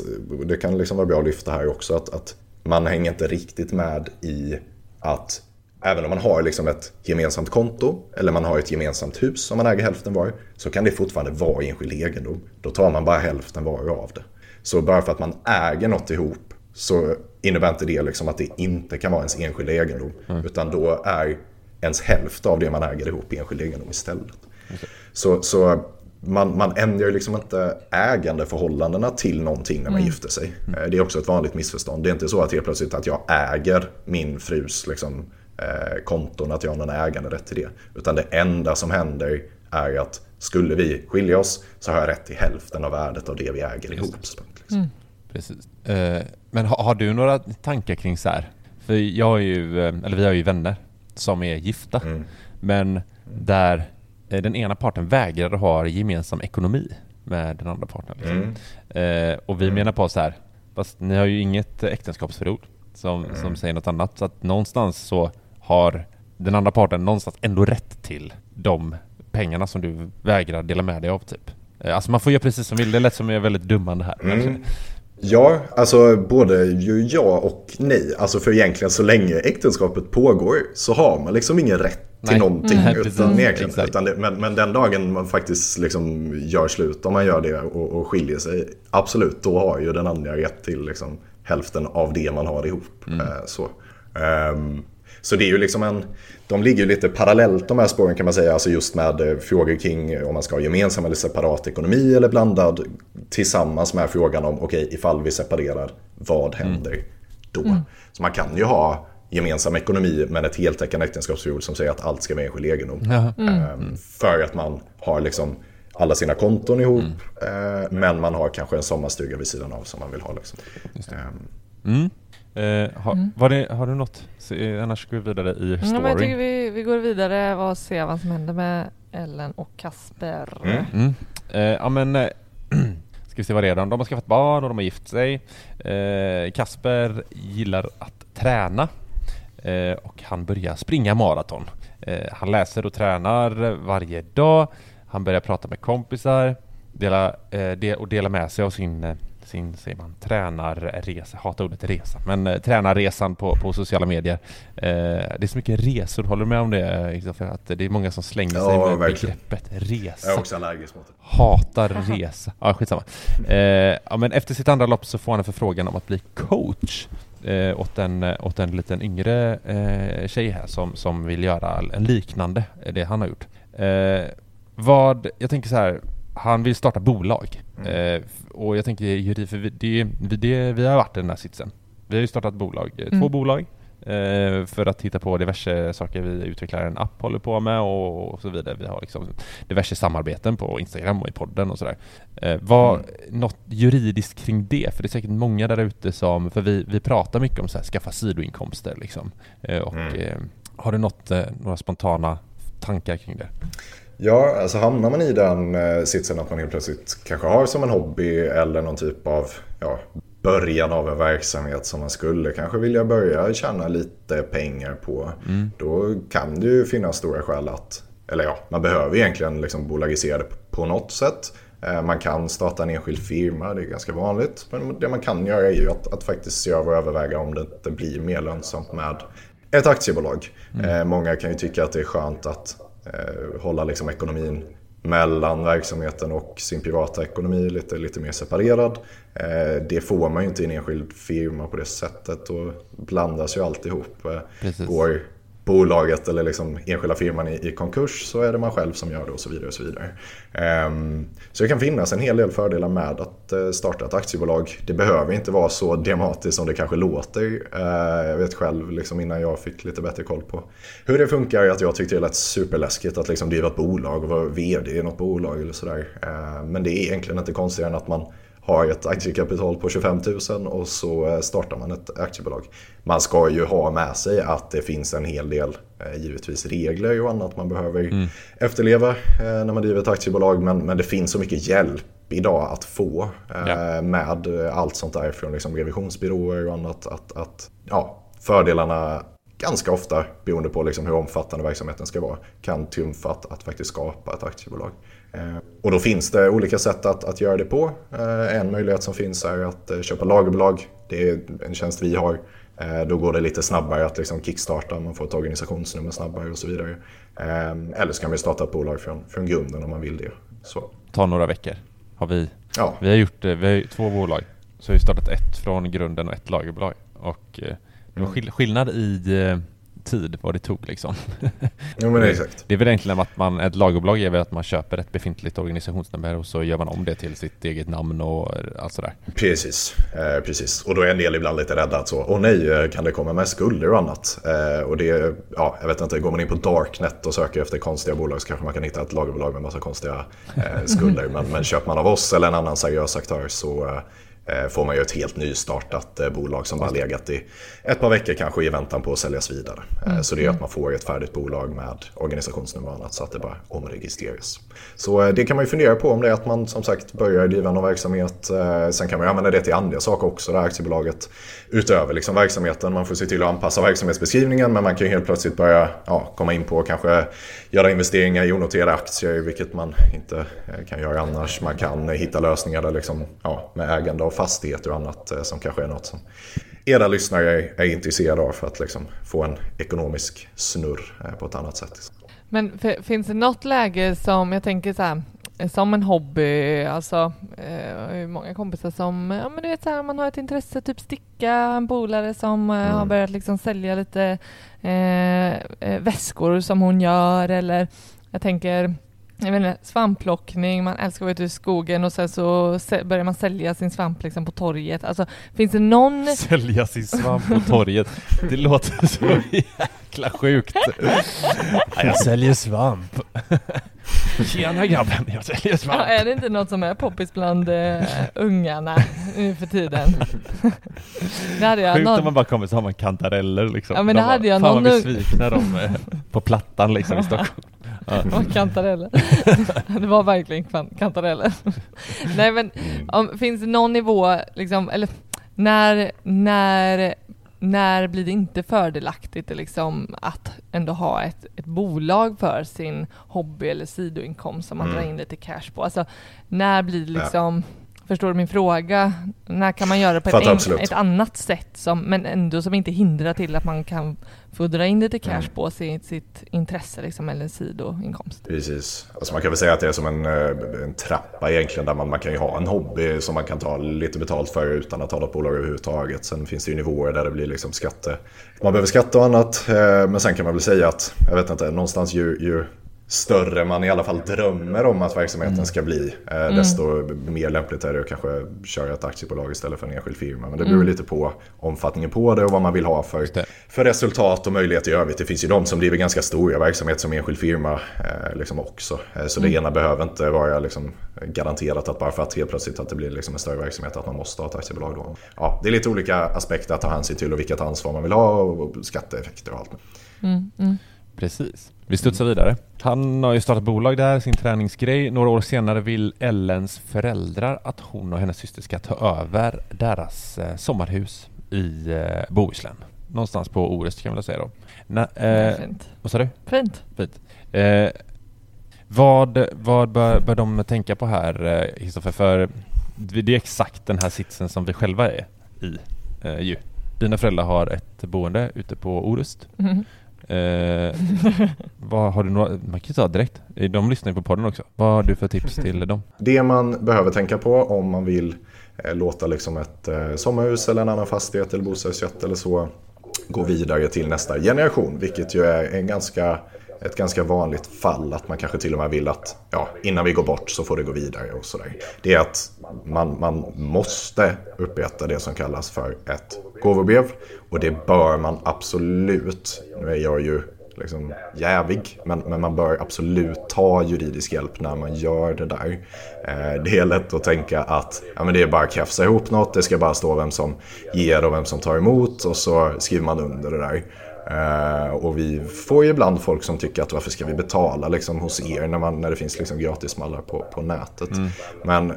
det kan liksom vara bra att lyfta här också, att, att man hänger inte riktigt med i att även om man har liksom ett gemensamt konto eller man har ett gemensamt hus som man äger hälften var, så kan det fortfarande vara enskild egendom. Då tar man bara hälften var av det. Så bara för att man äger något ihop så innebär inte det liksom att det inte kan vara ens enskilda egendom. Mm. Utan då är ens hälft av det man äger ihop enskild egendom istället. Okay. Så, så man, man ändrar liksom inte ägandeförhållandena till någonting när man mm. gifter sig. Mm. Det är också ett vanligt missförstånd. Det är inte så att helt plötsligt att jag äger min frus liksom, eh, konton, att jag har någon äganderätt till det. Utan det enda som händer är att skulle vi skilja oss så har jag rätt till hälften av värdet av det vi äger ihop. Liksom. Mm. Precis. Eh, men har, du några tankar kring så här? För jag har ju, eh, eller vi har ju vänner som är gifta. Mm. Men där eh, den ena parten vägrar ha gemensam ekonomi med den andra parten. Liksom. Mm. Och vi mm. menar på så här, fast ni har ju inget äktenskapsförord som, mm. som säger något annat. Så att någonstans så har den andra parten någonstans ändå rätt till de pengarna som du vägrar dela med dig av typ. Alltså man får göra precis som vill. Det är lätt som är väldigt dummande här. Mm. Ja, alltså både ja och nej. Alltså för egentligen så länge äktenskapet pågår så har man liksom ingen rätt till någonting. Mm. Utan, egentligen, utan det, men, men den dagen man faktiskt liksom gör slut, om man gör det och, och skiljer sig, absolut, då har ju den andra rätt till liksom hälften av det man har ihop. Mm. Eh, så. Um, så det är ju liksom en, de ligger ju lite parallellt de här spåren kan man säga, alltså just med eh, frågor kring om man ska ha gemensam eller separat ekonomi eller blandad tillsammans med frågan om okej, okay, ifall vi separerar, vad händer mm. då? Mm. Så man kan ju ha gemensam ekonomi men ett heltäckande äktenskapsförord som säger att allt ska vara enskild egendom. Mm. För att man har liksom alla sina konton ihop mm. Eh, men man har kanske en sommarstuga vid sidan av som man vill ha. Liksom. Eh, ha, mm. det, har du något? Eh, annars går vi vidare i story. Mm, jag tycker vi, vi går vidare och ser vad som händer med Ellen och Kasper. Mm. Mm. Eh, ja men eh, ska vi se vad det är De har skaffat barn och de har gift sig. Eh, Kasper gillar att träna och han börjar springa maraton. han läser och tränar varje dag. Han börjar prata med kompisar dela, del, och dela med sig av sin sin, säger man, tränarresa, hatar ordet resa, men eh, tränarresan på, på sociala medier. Eh, det är så mycket resor, håller du med om det? För att det är många som slänger sig ja, med verkligen. begreppet resa. Jag är också allergisk mot det. Hatar resa. Ja, skitsamma. Eh, ja, men efter sitt andra lopp så får han en förfrågan om att bli coach eh, åt, en, åt en liten yngre eh, tjej här som, som vill göra en liknande, det han har gjort. Eh, vad, jag tänker så här, han vill starta bolag. Mm. Eh, och jag tänker juridik, för vi, det, det, vi har varit i den här sitsen. Vi har ju startat bolag, eh, mm. två bolag eh, för att titta på diverse saker vi utvecklar en app håller på med och, och så vidare. Vi har liksom diverse samarbeten på Instagram och i podden och sådär. Eh, vad, mm. Något juridiskt kring det? För det är säkert många där ute som, för vi, vi pratar mycket om så här, skaffa sidoinkomster liksom. Eh, och mm. Har du något, några spontana tankar kring det? Ja, alltså hamnar man i den eh, sitsen att man helt plötsligt kanske har som en hobby eller någon typ av ja, början av en verksamhet som man skulle kanske vilja börja tjäna lite pengar på. Mm. Då kan det ju finnas stora skäl att, eller ja, man behöver egentligen liksom bolagisera det på något sätt. Eh, man kan starta en enskild firma, det är ganska vanligt. Men det man kan göra är ju att, att faktiskt se över och överväga om det inte blir mer lönsamt med ett aktiebolag. Mm. Eh, många kan ju tycka att det är skönt att hålla liksom ekonomin mellan verksamheten och sin privata ekonomi lite, lite mer separerad. Eh, det får man ju inte i en enskild firma på det sättet och blandas ju alltihop. Eh, går bolaget eller liksom enskilda firman i, i, konkurs så är det man själv som gör det och så vidare. och Så vidare. Um, så det kan finnas en hel del fördelar med att uh, starta ett aktiebolag. Det behöver inte vara så dramatiskt som det kanske låter. Uh, jag vet själv liksom innan jag fick lite bättre koll på hur det funkar att jag tyckte det lät superläskigt att liksom driva ett bolag och vara vd i något bolag eller sådär. Uh, men det är egentligen inte konstigare än att man har ett aktiekapital på 25 000 och så eh, startar man ett aktiebolag. Man ska ju ha med sig att det finns en hel del eh, givetvis regler och annat man behöver mm. efterleva eh, när man driver ett aktiebolag. Men, men det finns så mycket hjälp idag att få ja. med allt sånt där från liksom revisionsbyråer och annat. Att, att, ja, fördelarna ganska ofta, beroende på liksom hur omfattande verksamheten ska vara, kan trumfa att, att faktiskt skapa ett aktiebolag. Eh, och då finns det olika sätt att, att göra det på. Eh, en möjlighet som finns är att eh, köpa lagerbolag. Det är en tjänst vi har. Då går det lite snabbare att liksom kickstarta, man får ett organisationsnummer snabbare och så vidare. Eller så kan vi starta ett bolag från, från grunden om man vill det. Så. Ta några veckor har vi. Ja. Vi har gjort vi har två bolag. Så vi har startat ett från grunden och ett lagerbolag. Och det var skillnad i tid vad det tog liksom. Jo men exakt. Det är väl egentligen att man, ett lagerbolag är väl att man köper ett befintligt organisationsnummer och så gör man om det till sitt eget namn och allt sådär. Precis, eh, precis. Och då är en del ibland lite rädda att så, åh nej, eh, kan det komma med skulder och annat? Eh, och det, ja, jag vet inte, går man in på Darknet och söker efter konstiga bolag så kanske man kan hitta ett lagerbolag med massa konstiga eh, skulder. men, men köper man av oss eller en annan seriös aktör så Eh, får man ju ett helt nystartat eh, bolag som bara legat i ett par veckor kanske i väntan på att säljas vidare. Eh, mm. Så det är att man får ett färdigt bolag med organisationsnummer och annat så att det bara omregistreras. Så det kan man ju fundera på om det är att man som sagt börjar driva någon verksamhet. Sen kan man ju använda det till andra saker också, det här aktiebolaget. Utöver liksom verksamheten, man får se till att anpassa verksamhetsbeskrivningen men man kan ju helt plötsligt börja ja, komma in på kanske göra investeringar i onoterade aktier vilket man inte eh, kan göra annars. Man kan eh, hitta lösningar där liksom, ja, med ägande av fastigheter och annat eh, som kanske är något som era lyssnare är intresserade av för att liksom få en ekonomisk snurr på ett annat sätt. Men finns det något läge som, jag tänker så här, som en hobby, alltså eh, många kompisar som, ja men du vet så här, man har ett intresse, typ sticka, en polare som eh, mm. har börjat liksom sälja lite eh, eh, väskor som hon gör eller jag tänker jag vet inte, svampplockning, man älskar att vara ute i skogen och sen så börjar man sälja sin svamp liksom på torget. Alltså, finns det någon... Sälja sin svamp på torget? Det låter så jäkla sjukt. Ja, jag säljer svamp. Tjena grabben, jag säljer svamp. Ja, är det inte något som är poppis bland uh, ungarna nu för tiden? det hade jag Sjukt någon... om man bara kommer så har man kantareller liksom. Ja men det de hade bara, jag någon... Fan vad besvikna de är på plattan liksom i Stockholm. Ja. kantareller. det var verkligen kantareller. Nej men, om, finns det någon nivå, liksom, eller när, när, när blir det inte fördelaktigt liksom, att ändå ha ett, ett bolag för sin hobby eller sidoinkomst som man mm. drar in lite cash på? Alltså, när blir det liksom ja Förstår du min fråga? När kan man göra det på ett, en, ett, annat sätt, som, men ändå som inte hindrar till att man kan få dra in lite cash mm. på sitt, sitt intresse liksom, eller sidoinkomst? Precis. Alltså man kan väl säga att det är som en, eh, en trappa egentligen, där man, man kan ju ha en hobby som man kan ta lite betalt för utan att ha något bolag överhuvudtaget. Sen finns det ju nivåer där det blir liksom skatte... Man behöver skatta och annat, eh, men sen kan man väl säga att, jag vet inte, någonstans ju, ju större man i alla fall drömmer om att verksamheten mm. ska bli. Eh, mm. desto mer lämpligt är det att kanske köra ett aktiebolag istället för en enskild firma. Men det beror mm. lite på omfattningen på det och vad man vill ha för, för resultat och möjligheter i övrigt. Det finns ju de som driver ganska stora verksamheter som enskild firma eh, liksom också. Eh, så det mm. ena behöver inte vara liksom garanterat att bara för att helt plötsligt att det blir liksom en större verksamhet att man måste ha ett aktiebolag då. Ja, det är lite olika aspekter att ta hänsyn till och vilket ansvar man vill ha och skatteeffekter och allt. Precis. Vi studsar vidare. Han har ju startat bolag där, sin träningsgrej. Några år senare vill Ellens föräldrar att hon och hennes syster ska ta över deras eh, sommarhus i eh, Bohuslän. Någonstans på Orust kan man väl säga då. Na, eh, fint. Vad sa du? Fint. Fint. Eh, vad vad bör, bör de tänka på här, Kristoffer? Eh, för det är exakt den här sitsen som vi själva är i eh, ju. Dina föräldrar har ett boende ute på Orust. Mm. Eh, vad har du några, man kan ju ta direkt, de lyssnar ju på podden också. Vad har du för tips till dem? Det man behöver tänka på om man vill eh, låta liksom ett eh, sommarhus eller en annan fastighet eller bostadsrätt eller så gå vidare till nästa generation. Vilket ju är en ganska ett ganska vanligt fall att man kanske till och med vill att ja, innan vi går bort så får det gå vidare och sådär. Det är att man, man måste upprätta det som kallas för ett gåvobrev och det bör man absolut, nu är jag ju liksom jävig, men, men man bör absolut ta juridisk hjälp när man gör det där. Eh, det är lätt att tänka att ja, men det är bara att krafsa ihop något, det ska bara stå vem som ger och vem som tar emot och så skriver man under det där. Uh, och vi får ju ibland folk som tycker att varför ska vi betala liksom, hos er när, man, när det finns liksom, gratismallar på, på nätet. Mm. Men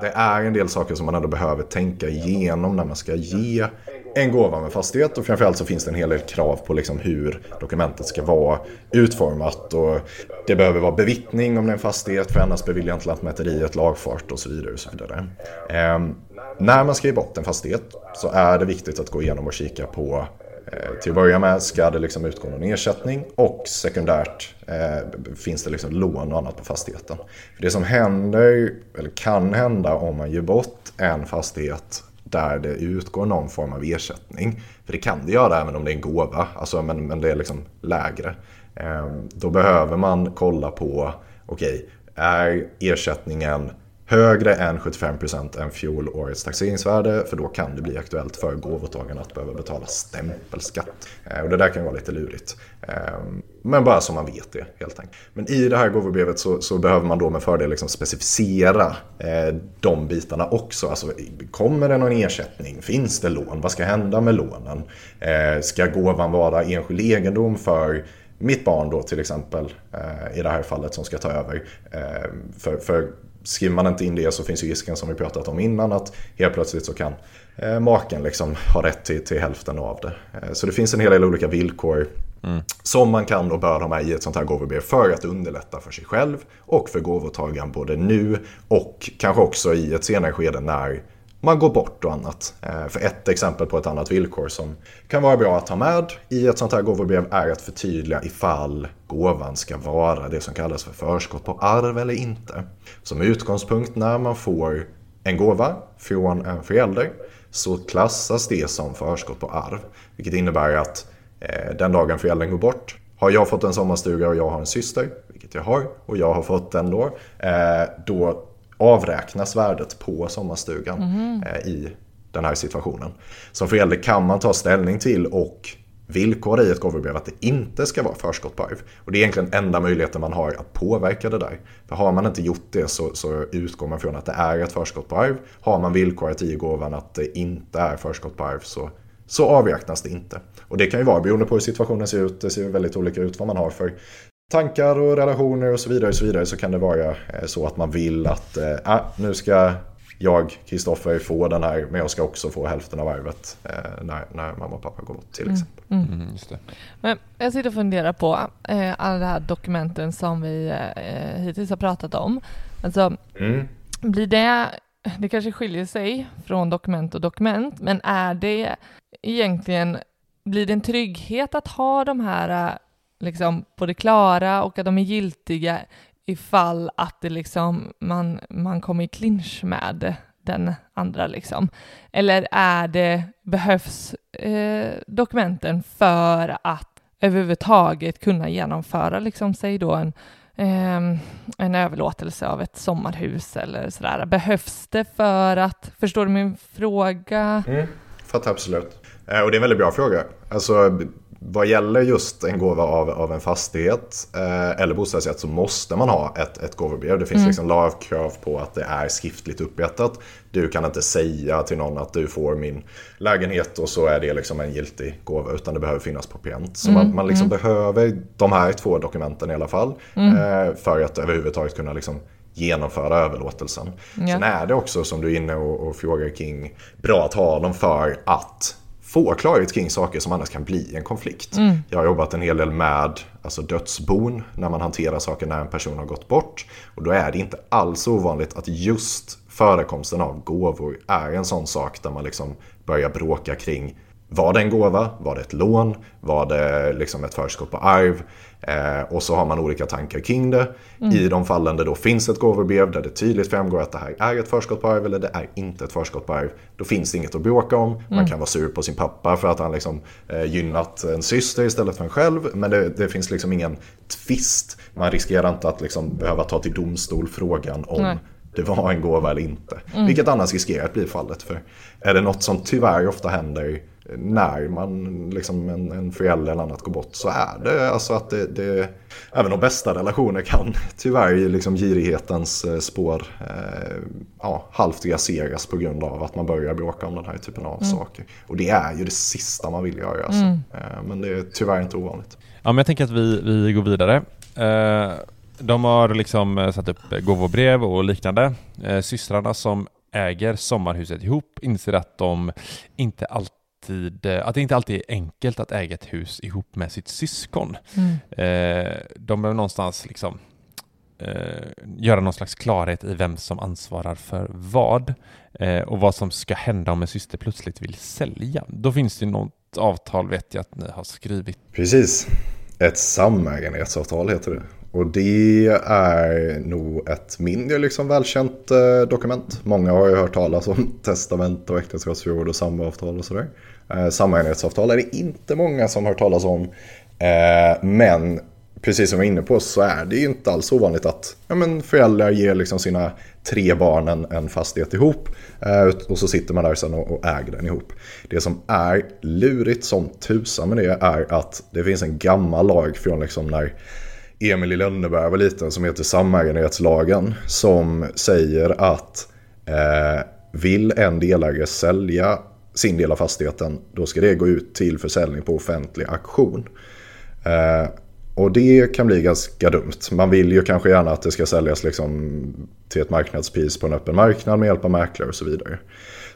det är en del saker som man ändå behöver tänka igenom när man ska ge en gåva med fastighet och framförallt så finns det en hel del krav på liksom hur dokumentet ska vara utformat. Och det behöver vara bevittning om det är en fastighet för annars beviljar inte Lantmäteriet lagfart och så vidare. Och så vidare. Eh, när man skriver bort en fastighet så är det viktigt att gå igenom och kika på Eh, till att börja med ska det liksom utgå någon ersättning och sekundärt eh, finns det liksom lån och annat på fastigheten. För det som händer, eller kan hända om man ger bort en fastighet där det utgår någon form av ersättning. För det kan det göra även om det är en gåva, alltså, men, men det är liksom lägre. Eh, då behöver man kolla på, okej, okay, är ersättningen högre än 75% än fjolårets taxeringsvärde för då kan det bli aktuellt för gåvotagaren att behöva betala stämpelskatt. Eh, och det där kan vara lite lurigt. Ehm, men bara så man vet det helt enkelt. Men i det här gåvobrevet så, så behöver man då med fördel liksom specificera eh, de bitarna också. Alltså, kommer det någon ersättning? Finns det lån? Vad ska hända med lånen? Eh, ska gåvan vara enskild egendom för mitt barn då till exempel eh, i det här fallet som ska ta över. Eh, för, för skriver man inte in det så finns ju risken som vi pratat om innan att helt plötsligt så kan eh, maken liksom ha rätt till, till hälften av det. Eh, så det finns en hel del olika villkor mm. som man kan och bör ha med i ett sånt här gåvobrev för att underlätta för sig själv och för gåvotagaren både nu och kanske också i ett senare skede när man går bort och annat. Eh, för ett exempel på ett annat villkor som kan vara bra att ha med i ett sånt här gåvobrev är att förtydliga ifall gåvan ska vara det som kallas för förskott på arv eller inte. Som utgångspunkt när man får en gåva från en förälder så klassas det som förskott på arv. Vilket innebär att eh, den dagen föräldern går bort har jag fått en sommarstuga och jag har en syster, vilket jag har, och jag har fått den då, eh, då avräknas värdet på sommarstugan mm. i den här situationen. Som förälder kan man ta ställning till och villkora i ett gåvobrev att det inte ska vara förskott på arv. Och det är egentligen enda möjligheten man har att påverka det där. För har man inte gjort det så, så utgår man från att det är ett förskott på arv. Har man villkorat i gåvan att det inte är förskott på arv så, så avräknas det inte. Och det kan ju vara beroende på hur situationen ser ut. Det ser väldigt olika ut vad man har för tankar och relationer och så vidare. Och så, vidare så kan det vara eh, så att man vill att äh, nu ska jag, Kristoffer, få den här men jag ska också få hälften av arvet äh, när, när mamma och pappa går bort till mm. exempel. Mm. Mm. just det. Men jag sitter och funderar på eh, alla de här dokumenten som vi eh, hittills har pratat om. Alltså, mm. blir det, det kanske skiljer sig från dokument och dokument, men är det egentligen, blir det en trygghet att ha de här liksom på det klara och att de är giltiga ifall att det liksom man, man kommer i clinch med den andra liksom. Eller är det, behövs eh, dokumenten för att överhuvudtaget kunna genomföra liksom, säg då en, eh, en överlåtelse av ett sommarhus eller sådär. Behövs det för att, förstår du min fråga? Mm, fattar absolut. Eh, och det är en väldigt bra fråga. Alltså, vad gäller just en gåva av, av en fastighet eh, eller bostadsrätt så måste man ha ett, ett gåvobrev. Det finns mm. liksom lagkrav på att det är skriftligt upprättat. Du kan inte säga till någon att du får min lägenhet och så är det liksom en giltig gåva utan det behöver finnas på pränt. Så mm. man, man liksom mm. behöver de här två dokumenten i alla fall mm. eh, för att överhuvudtaget kunna liksom genomföra överlåtelsen. Ja. Sen är det också som du är inne och, och frågar kring bra att ha dem för att få klarhet kring saker som annars kan bli en konflikt. Mm. Jag har jobbat en hel del med alltså dödsbon när man hanterar saker när en person har gått bort. Och då är det inte alls ovanligt att just förekomsten av gåvor är en sån sak där man liksom börjar bråka kring var det en gåva? Var det ett lån? Var det liksom ett förskott på arv? Eh, och så har man olika tankar kring det. Mm. I de fallen där då finns ett gåvobrev där det tydligt framgår att det här är ett förskott på arv eller det är inte ett förskott på arv. Då finns det inget att bråka om. Mm. Man kan vara sur på sin pappa för att han liksom, eh, gynnat en syster istället för en själv. Men det, det finns liksom ingen tvist. Man riskerar inte att liksom behöva ta till domstol frågan om Nej det var en gåva eller inte. Mm. Vilket annars riskerar att bli fallet. För är det något som tyvärr ofta händer när man, liksom en, en förälder eller annat går bort så är det alltså att det, det även de bästa relationer kan tyvärr i liksom girighetens eh, spår eh, ja, halvt raseras på grund av att man börjar bråka om den här typen av mm. saker. Och det är ju det sista man vill göra. Alltså. Mm. Eh, men det är tyvärr inte ovanligt. Ja, men jag tänker att vi, vi går vidare. Eh, de har liksom satt upp gåvobrev och liknande. Eh, systrarna som äger sommarhuset ihop inser att de inte alltid alltid, eh, att det inte alltid är enkelt att äga ett hus ihop med sitt syskon. Mm. Eh, de behöver någonstans liksom eh, göra någon slags klarhet i vem som ansvarar för vad eh, och vad som ska hända om en syster plötsligt vill sälja. Då finns det något avtal vet jag att ni har skrivit. Precis. Ett samäganderättsavtal heter det. Och det är nog ett mindre liksom välkänt eh, dokument. Många har ju hört talas om testament och äktenskapsförord och samboavtal och sådär. Eh, är det inte många som har hört talas om. Eh, men precis som vi är inne på så är det ju inte alls ovanligt att ja, men föräldrar ger liksom sina tre barn en, en fastighet ihop eh, och så sitter man där sen och, och äger den ihop. Det som är lurigt som tusan med det är att det finns en gammal lag från liksom när Emil i Lönneberg var liten som heter samäganderättslagen som säger att eh, vill en delägare sälja sin del av fastigheten, då ska det gå ut till försäljning på offentlig auktion. Eh, och det kan bli ganska dumt. Man vill ju kanske gärna att det ska säljas liksom till ett marknadspris på en öppen marknad med hjälp av mäklare och så vidare.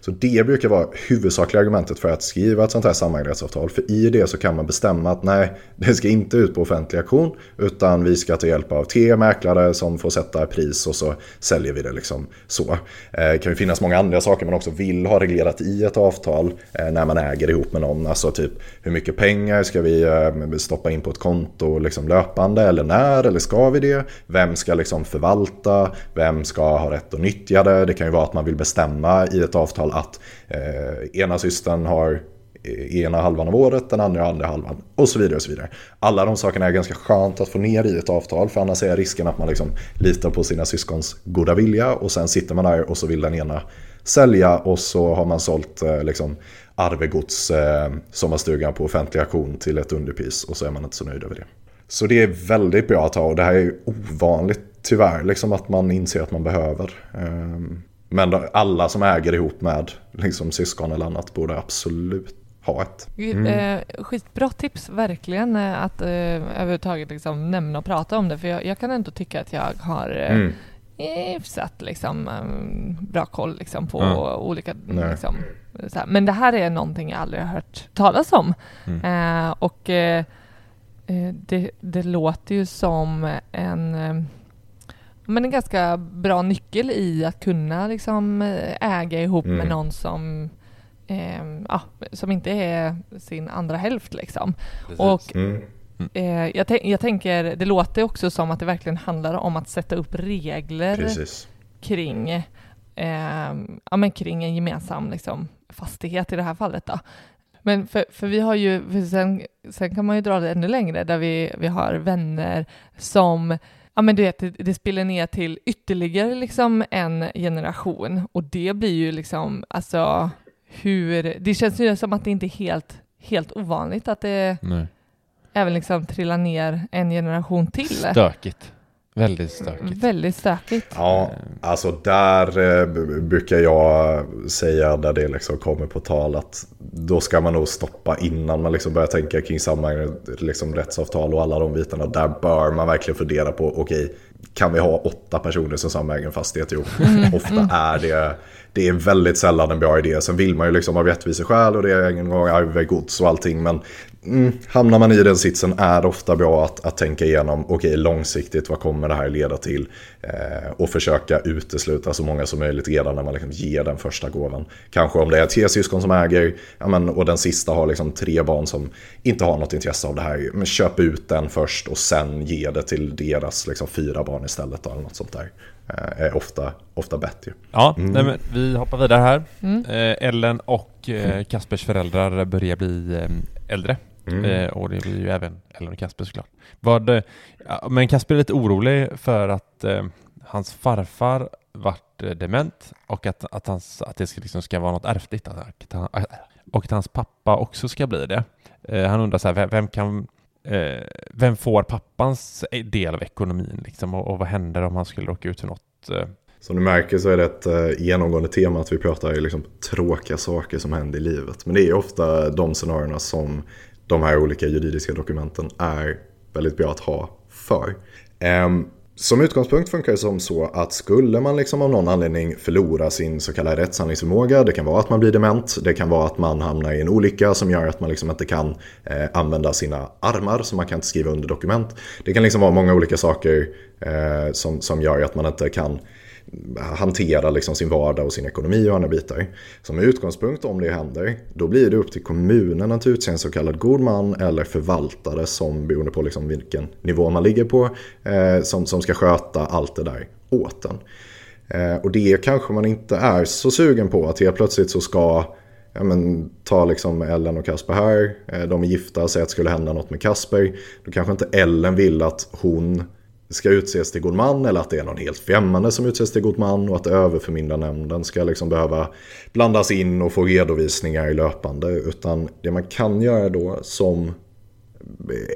Så det brukar vara huvudsakliga argumentet för att skriva ett sånt här samarbetsavtal. För i det så kan man bestämma att nej, det ska inte ut på offentlig auktion utan vi ska ta hjälp av tre mäklare som får sätta pris och så säljer vi det liksom så. Eh, det kan ju finnas många andra saker man också vill ha reglerat i ett avtal eh, när man äger ihop med någon. Alltså typ hur mycket pengar ska vi eh, stoppa in på ett konto liksom löpande eller när eller ska vi det? Vem ska liksom förvalta? Vem ska ha rätt att nyttja det? Det kan ju vara att man vill bestämma i ett avtal att eh, ena systern har eh, ena halvan av året, den andra andra halvan och så vidare. och så vidare. Alla de sakerna är ganska skönt att få ner i ett avtal för annars är risken att man liksom litar på sina syskons goda vilja och sen sitter man där och så vill den ena sälja och så har man sålt eh, liksom, arvegods eh, sommarstugan på offentlig auktion till ett underpris och så är man inte så nöjd över det. Så det är väldigt bra att ha och det här är ovanligt tyvärr liksom att man inser att man behöver. Eh, men alla som äger ihop med liksom, syskon eller annat borde absolut ha ett. Mm. Eh, skitbra tips verkligen eh, att eh, överhuvudtaget liksom nämna och prata om det för jag, jag kan ändå tycka att jag har eh, mm. hyfsat liksom, bra koll liksom, på mm. olika... Liksom, Men det här är någonting jag aldrig har hört talas om. Mm. Eh, och eh, det, det, låter ju som en men en ganska bra nyckel i att kunna liksom äga ihop mm. med någon som eh, ja, som inte är sin andra hälft liksom. Och mm. eh, jag, jag, tänker, det låter också som att det verkligen handlar om att sätta upp regler Precis. kring eh, ja, men kring en gemensam liksom, fastighet i det här fallet. Då. Men för, för vi har ju, sen, sen kan man ju dra det ännu längre, där vi, vi har vänner som ja men du vet, det, det spiller ner till ytterligare liksom en generation och det blir ju liksom, alltså hur, det känns ju som att det inte är helt, helt ovanligt att det Nej. även liksom trillar ner en generation till. Stökigt. Väldigt stökigt. Väldigt stökigt. Ja, alltså där eh, brukar jag säga när det liksom kommer på tal att då ska man nog stoppa innan man liksom börjar tänka kring samma liksom rättsavtal och alla de bitarna. Där bör man verkligen fundera på, okej, okay, kan vi ha åtta personer som samäger en fastighet ihop? Mm. Ofta är det det är väldigt sällan en bra idé. Sen vill man ju liksom av rättviseskäl och det är en gång arvegods och allting. Men mm, hamnar man i den sitsen är det ofta bra att, att tänka igenom, okej okay, långsiktigt vad kommer det här leda till? Eh, och försöka utesluta så många som möjligt redan när man liksom ger den första gåvan. Kanske om det är tre syskon som äger ja, men, och den sista har liksom tre barn som inte har något intresse av det här. Men köp ut den först och sen ge det till deras liksom, fyra barn istället. Eller något sånt där. Eh, är ofta, ofta bättre. Ja, mm. nej, men vi hoppar vidare här. Mm. Eh, Ellen och eh, Kaspers föräldrar börjar bli äldre. Mm. och det blir ju även Ellen och Kasper såklart. Vad, men Kasper är lite orolig för att hans farfar vart dement och att, att, hans, att det ska, liksom ska vara något ärftligt. Och att hans pappa också ska bli det. han undrar så här, vem kan eh, vem får pappans del av ekonomin liksom, och, och, vad händer om han skulle råka ut för något? Eh? Som du märker så är det ett eh, genomgående tema att vi pratar liksom tråkiga saker som händer i livet. Men det är ofta de scenarierna som de här olika juridiska dokumenten är väldigt bra att ha för. Ehm, som utgångspunkt funkar det som så att skulle man liksom av någon anledning förlora sin så kallade rättshandlingsförmåga, det kan vara att man blir dement, det kan vara att man hamnar i en olycka som gör att man liksom inte kan eh, använda sina armar, så man kan inte skriva under dokument. Det kan liksom vara många olika saker eh, som, som gör att man inte kan hantera liksom sin vardag och sin ekonomi och andra bitar. Som utgångspunkt om det händer, då blir det upp till kommunen att utse en så kallad god man eller förvaltare som beroende på liksom vilken nivå man ligger på, eh, som, som ska sköta allt det där åt en. Eh, och det kanske man inte är så sugen på, att helt plötsligt så ska ja, men, ta liksom Ellen och Kasper här, eh, de är gifta, säg att det skulle hända något med Kasper. Då kanske inte Ellen vill att hon ska utses till god man eller att det är någon helt främmande som utses till god man och att överförmyndarnämnden ska liksom behöva blandas in och få redovisningar löpande. Utan det man kan göra då som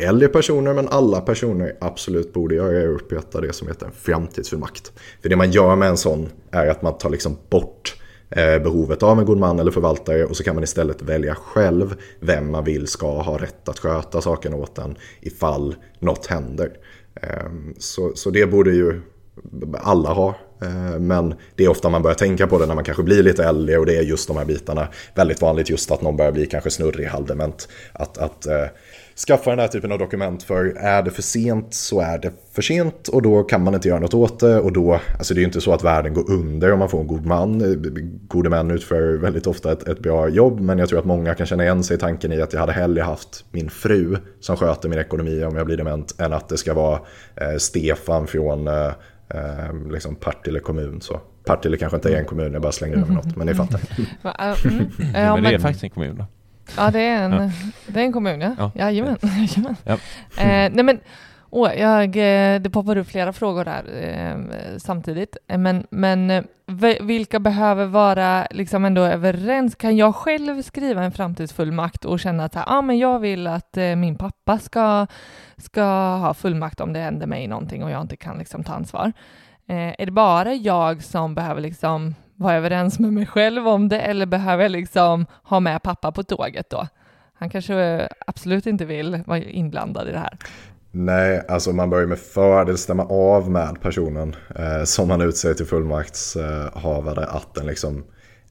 äldre personer men alla personer absolut borde göra är att upprätta det som heter en framtidsfullmakt. För det man gör med en sån är att man tar liksom bort eh, behovet av en god man eller förvaltare och så kan man istället välja själv vem man vill ska ha rätt att sköta saken åt en ifall något händer. Ehm, så, så det borde ju alla ha ehm, men det är ofta man börjar tänka på det när man kanske blir lite äldre och det är just de här bitarna. Väldigt vanligt just att någon börjar bli kanske snurrig, halvdement. Att, att eh, skaffa den här typen av dokument för är det för sent så är det för sent och då kan man inte göra något åt det och då, alltså det är ju inte så att världen går under om man får en god man. Gode män utför väldigt ofta ett, ett bra jobb men jag tror att många kan känna igen sig i tanken i att jag hade hellre haft min fru som sköter min ekonomi om jag blir dement än att det ska vara eh, Stefan från eh, eh liksom Partille kommun. Så. Partille kanske inte är en kommun, jag bara slänger över något, men ni fattar. Mm. Ja, men det är faktiskt en kommun då. Ja, det är en, ja. det är en kommun, ja. ja. Jajamän. Jajamän. Ja. Eh, nej men, åh, jag, eh, det poppar upp flera frågor där eh, samtidigt. Eh, men, men eh, vilka behöver vara liksom ändå överens? Kan jag själv skriva en framtidsfullmakt och känna att ah, men jag vill att eh, min pappa ska, ska ha fullmakt om det händer mig någonting och jag inte kan liksom, ta ansvar? är det bara jag som behöver liksom vara överens med mig själv om det eller behöver jag liksom ha med pappa på tåget då? Han kanske absolut inte vill vara inblandad i det här. Nej, alltså man börjar med fördel stämma av med personen eh, som man utser till fullmaktshavare att den liksom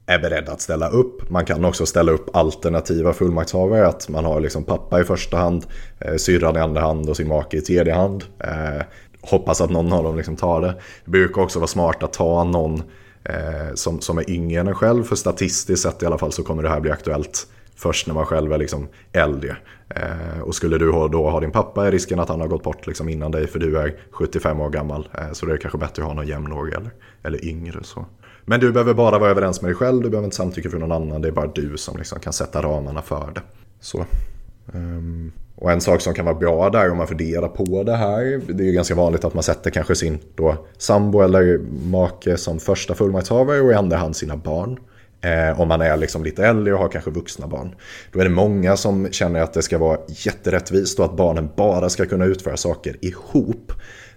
är beredd att ställa upp. Man kan också ställa upp alternativa fullmaktshavare, att man har liksom pappa i första hand, eh, syrran i andra hand och sin make i tredje hand. Eh, hoppas att någon av dem liksom tar det. Det brukar också vara smart att ta någon eh, Eh, som, som är yngre än en själv. För statistiskt sett i alla fall så kommer det här bli aktuellt först när man själv är liksom äldre. Eh, och skulle du då ha din pappa är risken att han har gått bort liksom innan dig för du är 75 år gammal. Eh, så det är kanske bättre att ha någon jämnårig eller, eller yngre. Så. Men du behöver bara vara överens med dig själv, du behöver inte samtycke från någon annan. Det är bara du som liksom kan sätta ramarna för det. Så. Um, och en sak som kan vara bra där om man funderar på det här, det är ju ganska vanligt att man sätter kanske sin då sambo eller make som första fullmaktshavare och i andra hand sina barn. Eh, om man är liksom lite äldre och har kanske vuxna barn. Då är det många som känner att det ska vara jätterättvist och att barnen bara ska kunna utföra saker ihop.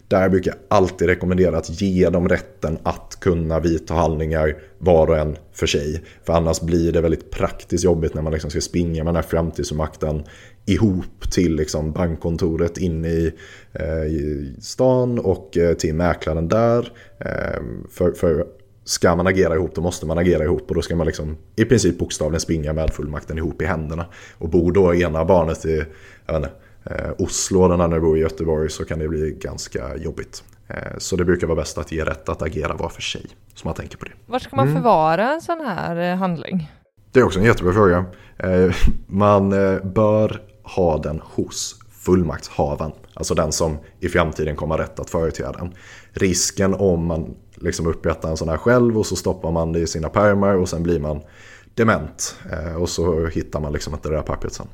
Där brukar jag alltid rekommendera att ge dem rätten att kunna vidta handlingar var och en för sig. För annars blir det väldigt praktiskt jobbigt när man liksom ska springa med den här framtidsfullmakten ihop till liksom bankkontoret inne i, eh, i stan och eh, till mäklaren där. Eh, för, för ska man agera ihop då måste man agera ihop och då ska man liksom i princip bokstavligen springa med fullmakten ihop i händerna. Och bor då ena barnet i jag vet inte, eh, Oslo och den andra bor i Göteborg så kan det bli ganska jobbigt. Eh, så det brukar vara bäst att ge rätt att agera var för sig. Så man tänker på det. Var ska man mm. förvara en sån här eh, handling? Det är också en jättebra fråga. Man bör ha den hos fullmaktshavaren. Alltså den som i framtiden kommer ha rätt att företräda den. Risken om man liksom upprättar en sån här själv och så stoppar man det i sina pärmar och sen blir man dement. Eh, och så hittar man liksom inte det där pappret sen.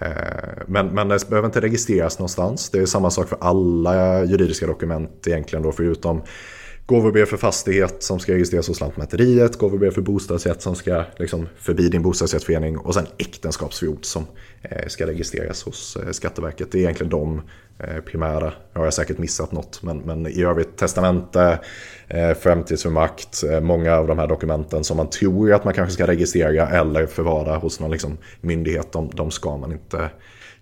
Eh, men, men det behöver inte registreras någonstans. Det är samma sak för alla juridiska dokument egentligen då förutom gåvobrev för fastighet som ska registreras hos Lantmäteriet, gåvobrev för bostadsrätt som ska liksom förbi din bostadsrättsförening och sen äktenskapsförord som eh, ska registreras hos eh, Skatteverket. Det är egentligen de Eh, primära. Jag har säkert missat något, men, men i övrigt testamente, eh, framtidsfullmakt, eh, många av de här dokumenten som man tror att man kanske ska registrera eller förvara hos någon liksom, myndighet, de, de ska man inte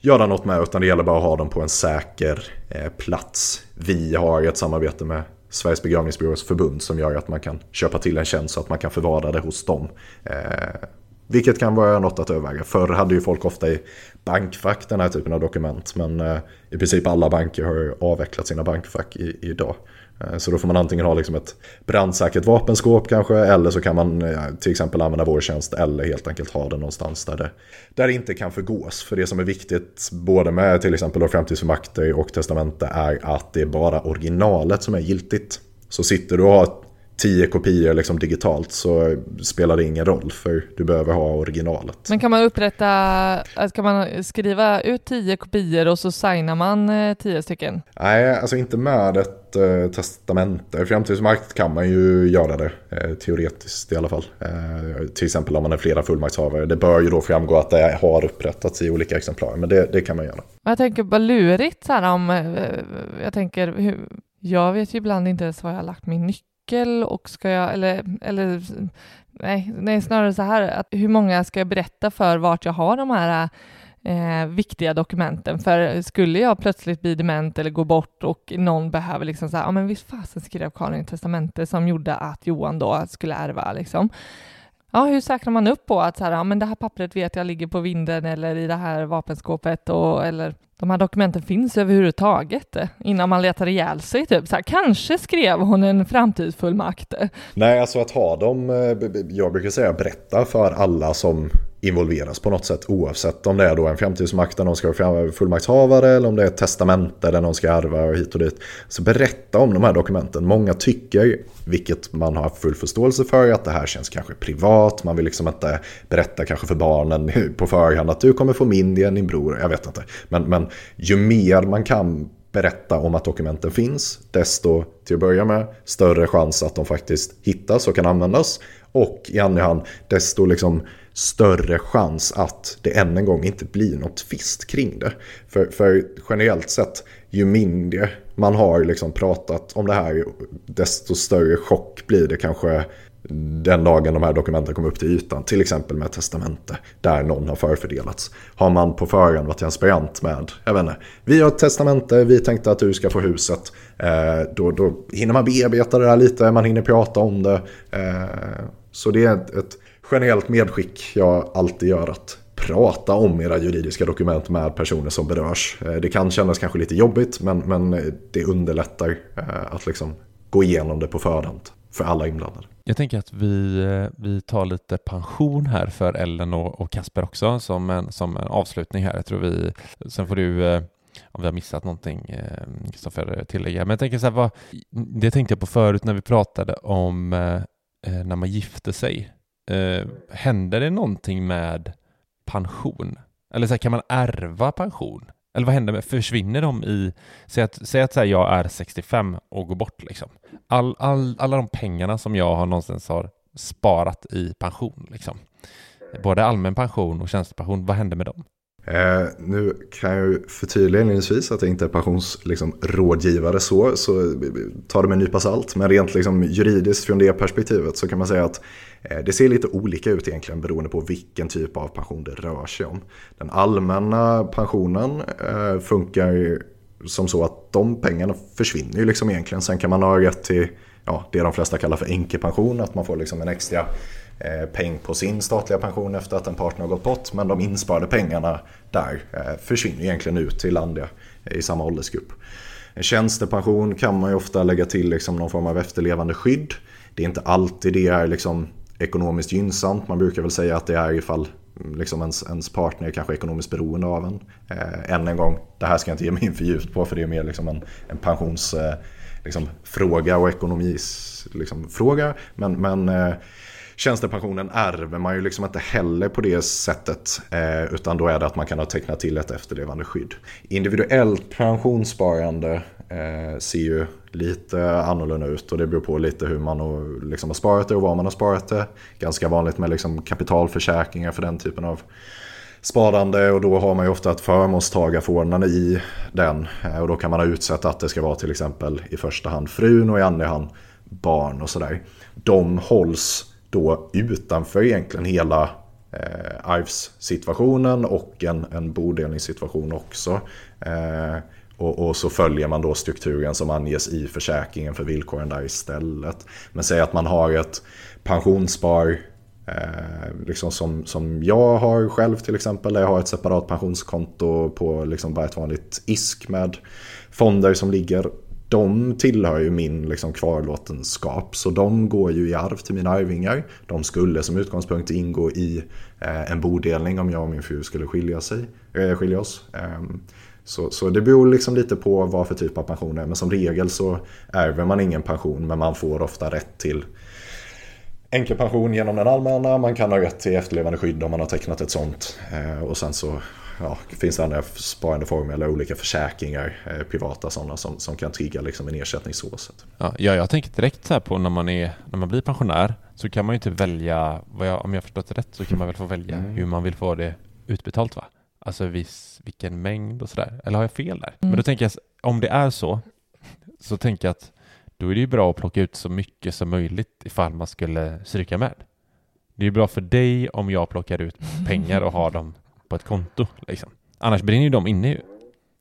göra något med, utan det gäller bara att ha dem på en säker eh, plats. Vi har ett samarbete med Sveriges begravningsbyråers förbund som gör att man kan köpa till en tjänst så att man kan förvara det hos dem. Eh, vilket kan vara något att överväga. Förr hade ju folk ofta i bankfack den här typen av dokument. Men eh, i princip alla banker har avvecklat sina bankfack i, idag. Eh, så då får man antingen ha liksom ett brandsäkert vapenskåp kanske. Eller så kan man eh, till exempel använda vår tjänst. Eller helt enkelt ha det någonstans där det, där det inte kan förgås. För det som är viktigt både med till exempel framtidsfullmakter och testamente är att det är bara originalet som är giltigt. Så sitter du och har tio kopior liksom digitalt så spelar det ingen roll för du behöver ha originalet. Men kan man upprätta, kan man skriva ut tio kopior och så signar man äh, tio stycken? Nej, alltså inte med ett eh, testamente. Framtidsmakt kan man ju göra det, eh, teoretiskt i alla fall. Eh, till exempel om man är flera fullmaktshavare. Det bör ju då framgå att det har upprättats i olika exemplar, men det, det kan man göra. Jag tänker bara lurigt så här om, jag tänker, hur, jag vet ju ibland inte ens var jag har lagt min nyckel nyckel och ska jag, eller, eller nej, nej, snarare så här, att hur många ska jag berätta för vart jag har de här eh, viktiga dokumenten. För skulle jag plötsligt bli dement eller gå bort och någon behöver liksom så här, ja men visst fasen skrev Karin ett testamente som gjorde att Johan då skulle ärva liksom. Ja, hur säkrar man upp på att så här, ja, men det här pappret vet jag ligger på vinden eller i det här vapenskåpet och, eller de här dokumenten finns överhuvudtaget innan man letar ihjäl sig. Typ. Så här, kanske skrev hon en framtidsfullmakt. Nej, alltså att ha dem, eh, jag brukar säga berätta för alla som involveras på något sätt oavsett om det är då en framtidsmakt där någon ska vara fullmaktshavare eller om det är ett testamente där någon ska ärva och hit och dit. Så berätta om de här dokumenten. Många tycker, vilket man har full förståelse för, att det här känns kanske privat. Man vill liksom inte berätta kanske för barnen på förhand att du kommer få min, det är din bror, jag vet inte. Men, men ju mer man kan berätta om att dokumenten finns, desto till att börja med större chans att de faktiskt hittas och kan användas. Och i andra hand, desto liksom större chans att det än en gång inte blir något tvist kring det. För, för generellt sett, ju mindre man har liksom pratat om det här, desto större chock blir det kanske den dagen de här dokumenten kommer upp till ytan. Till exempel med testamente där någon har förfördelats. Har man på förhand varit transparent med, jag vet inte, vi har ett testamente, vi tänkte att du ska få huset. Eh, då, då hinner man bearbeta det där lite, man hinner prata om det. Eh, så det är ett, ett generellt medskick jag alltid gör att prata om era juridiska dokument med personer som berörs. Eh, det kan kännas kanske lite jobbigt men, men eh, det underlättar eh, att liksom gå igenom det på förhand för alla inblandade. Jag tänker att vi, vi tar lite pension här för Ellen och, och Kasper också som en, som en avslutning här. Jag tror vi, sen får du om vi har missat någonting, Kristoffer, tillägga. Men jag tänker så här, vad, det tänkte jag på förut när vi pratade om när man gifter sig. Eh, händer det någonting med pension? Eller så här, kan man ärva pension? Eller vad händer med, försvinner de i, säg att, säg att så här, jag är 65 och går bort liksom. All, all, alla de pengarna som jag har någonstans har sparat i pension liksom. Både allmän pension och tjänstepension, vad händer med dem? Eh, nu kan jag ju förtydliga inledningsvis att jag inte är pensionsrådgivare liksom, så, så ta det med en nypa salt. Men rent liksom juridiskt från det perspektivet så kan man säga att eh, det ser lite olika ut egentligen beroende på vilken typ av pension det rör sig om. Den allmänna pensionen eh, funkar som så att de pengarna försvinner ju liksom egentligen. Sen kan man ha rätt till ja, det de flesta kallar för änkepension. att man får liksom en extra Eh, peng på sin statliga pension efter att en partner har gått bort. Men de insparade pengarna där eh, försvinner egentligen ut till andra i samma åldersgrupp. En tjänstepension kan man ju ofta lägga till liksom någon form av efterlevande skydd. Det är inte alltid det är liksom ekonomiskt gynnsamt. Man brukar väl säga att det är ifall mm, liksom ens, ens partner är kanske ekonomiskt beroende av en. Eh, än en gång, det här ska jag inte ge mig in för djupt på för det är mer liksom en, en pensionsfråga eh, liksom, och ekonomisfråga. Liksom, men, men eh, tjänstepensionen ärver man ju liksom inte heller på det sättet. Eh, utan då är det att man kan ha tecknat till ett efterlevande skydd. Individuellt pensionssparande eh, ser ju lite annorlunda ut och det beror på lite hur man har, liksom har sparat det och var man har sparat det. Ganska vanligt med liksom kapitalförsäkringar för den typen av sparande och då har man ju ofta ett förmånstagarförordnande i den. Eh, och då kan man ha utsett att det ska vara till exempel i första hand frun och i andra hand barn och sådär. De hålls då utanför egentligen hela eh, arvssituationen och en, en bodelningssituation också. Eh, och, och, så följer man då strukturen som anges i försäkringen för villkoren där istället. Men säg att man har ett pensionsspar eh, liksom som, som jag har själv till exempel. Där jag har ett separat pensionskonto på liksom bara ett vanligt ISK med fonder som ligger de tillhör ju min liksom kvarlåtenskap. Så de går ju i arv till mina arvingar. De skulle som utgångspunkt ingå i eh, en bodelning om jag och min fru skulle skilja, sig, eh, skilja oss. Eh, så, så det beror liksom lite på vad för typ av pension det är. Men som regel så ärver man ingen pension men man får ofta rätt till enkelpension genom den allmänna. Man kan ha rätt till efterlevande skydd om man har tecknat ett sånt. Eh, och sen så ja, finns det andra sparandeformer eller olika försäkringar, eh, privata sådana som, som kan trigga liksom en ersättning så sätt. Ja, jag tänker direkt så här på när man, är, när man blir pensionär så kan man ju inte välja, jag, om jag förstått det rätt, så kan man väl få välja mm. hur man vill få det utbetalt va? Alltså viss, vilken mängd och sådär. Eller har jag fel där? Mm. Men då tänker jag, om det är så, så tänker jag att då är det ju bra att plocka ut så mycket som möjligt ifall man skulle stryka med. Det är ju bra för dig om jag plockar ut pengar och har dem på ett konto. Liksom. Annars brinner ju de inne ju.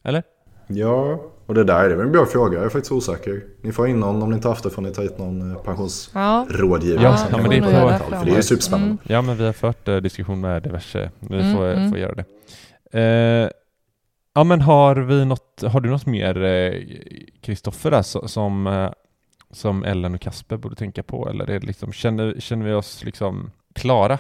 Eller? Ja, och det där är väl en bra fråga. Jag är faktiskt osäker. Ni får in någon, om ni inte haft det får ni ta hit någon eh, pensionsrådgivare. Ja, ja, men det är på- För det är ju superspännande. Mm. Ja, men vi har fört eh, diskussion med diverse. Vi Mm, får, mm. får göra det. Eh, ja, men har vi något, har du något mer, eh, Kristoffer, där, så- som, eh, som Ellen och Kasper borde tänka på? Eller är det liksom, känner, känner vi oss liksom klara?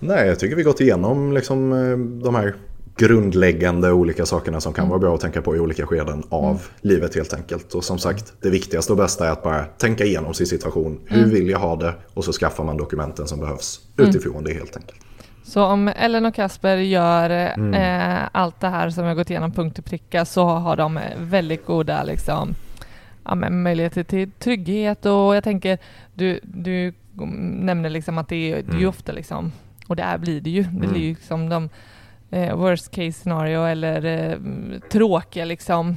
Nej, jag tycker vi gått igenom liksom, eh, de här grundläggande olika sakerna som kan Mm. vara bra att tänka på i olika skeden av livet helt enkelt. Och som sagt, det viktigaste och bästa är att bara tänka igenom sin situation. Hur Mm. vill jag ha det? Och så skaffar man dokumenten som behövs Mm. utifrån det helt enkelt. Så om Ellen och Kasper gör eh, Mm. allt det här som jag gått igenom punkt och pricka så har de väldigt goda liksom, ja, möjligheter till trygghet och jag tänker du, du nämner liksom att det är, det är ju Mm. ofta liksom, och det är, blir det ju, det Mm. blir ju liksom de eh, worst case scenario eller eh, tråkiga liksom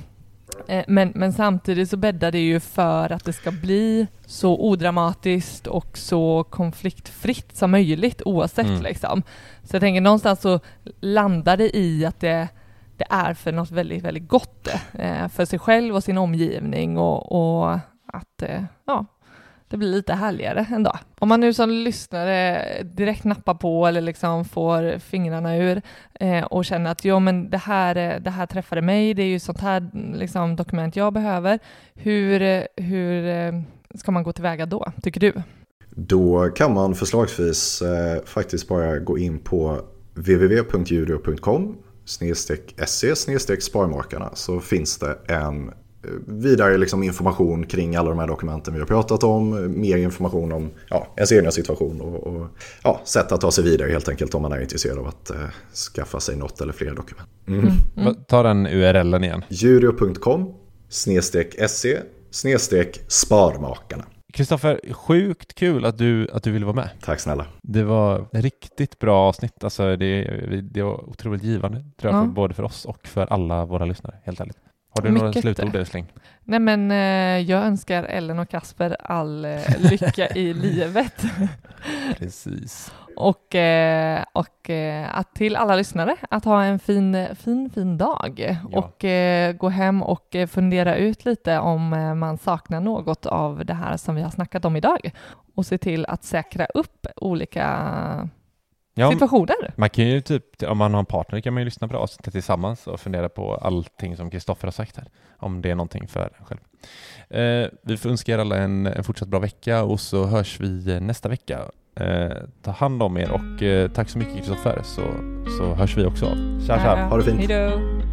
Eh, Men, men samtidigt så bäddar det ju för att det ska bli så odramatiskt och så konfliktfritt som möjligt oavsett Mm. liksom. Så jag tänker någonstans så landar det i att det, det är för något väldigt, väldigt gott eh, för sig själv och sin omgivning och, och att eh, ja, det blir lite härligare en dag. Om man nu som lyssnare direkt nappar på eller liksom får fingrarna ur eh, och känner att jo, men det här, eh, det här träffade mig, det är ju sånt här mm, liksom, dokument jag behöver. Hur, eh, hur eh, ska man gå tillväga då, tycker du? Då kan man förslagsvis eh, faktiskt bara gå in på www.jurio.com se sparmakarna så finns det en vidare liksom information kring alla de här dokumenten vi har pratat om. Mer information om ja, ens egna situation och, och ja, sätt att ta sig vidare helt enkelt om man är intresserad av att eh, skaffa sig något eller fler dokument. Mm. Va- Ta den URLen igen. Jurio.com se sparmakarna. Kristoffer, sjukt kul att du, att du ville vara med. Tack snälla. Det var ett riktigt bra avsnitt. Alltså det, det var otroligt givande, tror jag, Ja. för, både för oss och för alla våra lyssnare, helt ärligt. Har du några Mycket. slutord älskling? Nej men eh, jag önskar Ellen och Kasper all eh, lycka i livet. Precis. Och, eh, och att till alla lyssnare att ha en fin, fin, fin dag Ja. och gå hem och fundera ut lite om man saknar något av det här som vi har snackat om idag och se till att säkra upp olika Ja, situationer. man kan ju typ, om man har en partner kan man ju lyssna på det avsnittet tillsammans och fundera på allting som Kristoffer har sagt här. Om det är någonting för en själv. Eh, vi får önska er alla en, en fortsatt bra vecka och så hörs vi nästa vecka. Eh, ta hand om er och eh, tack så mycket Kristoffer så, så hörs vi också av. Tja tja! Ha det fint. Hej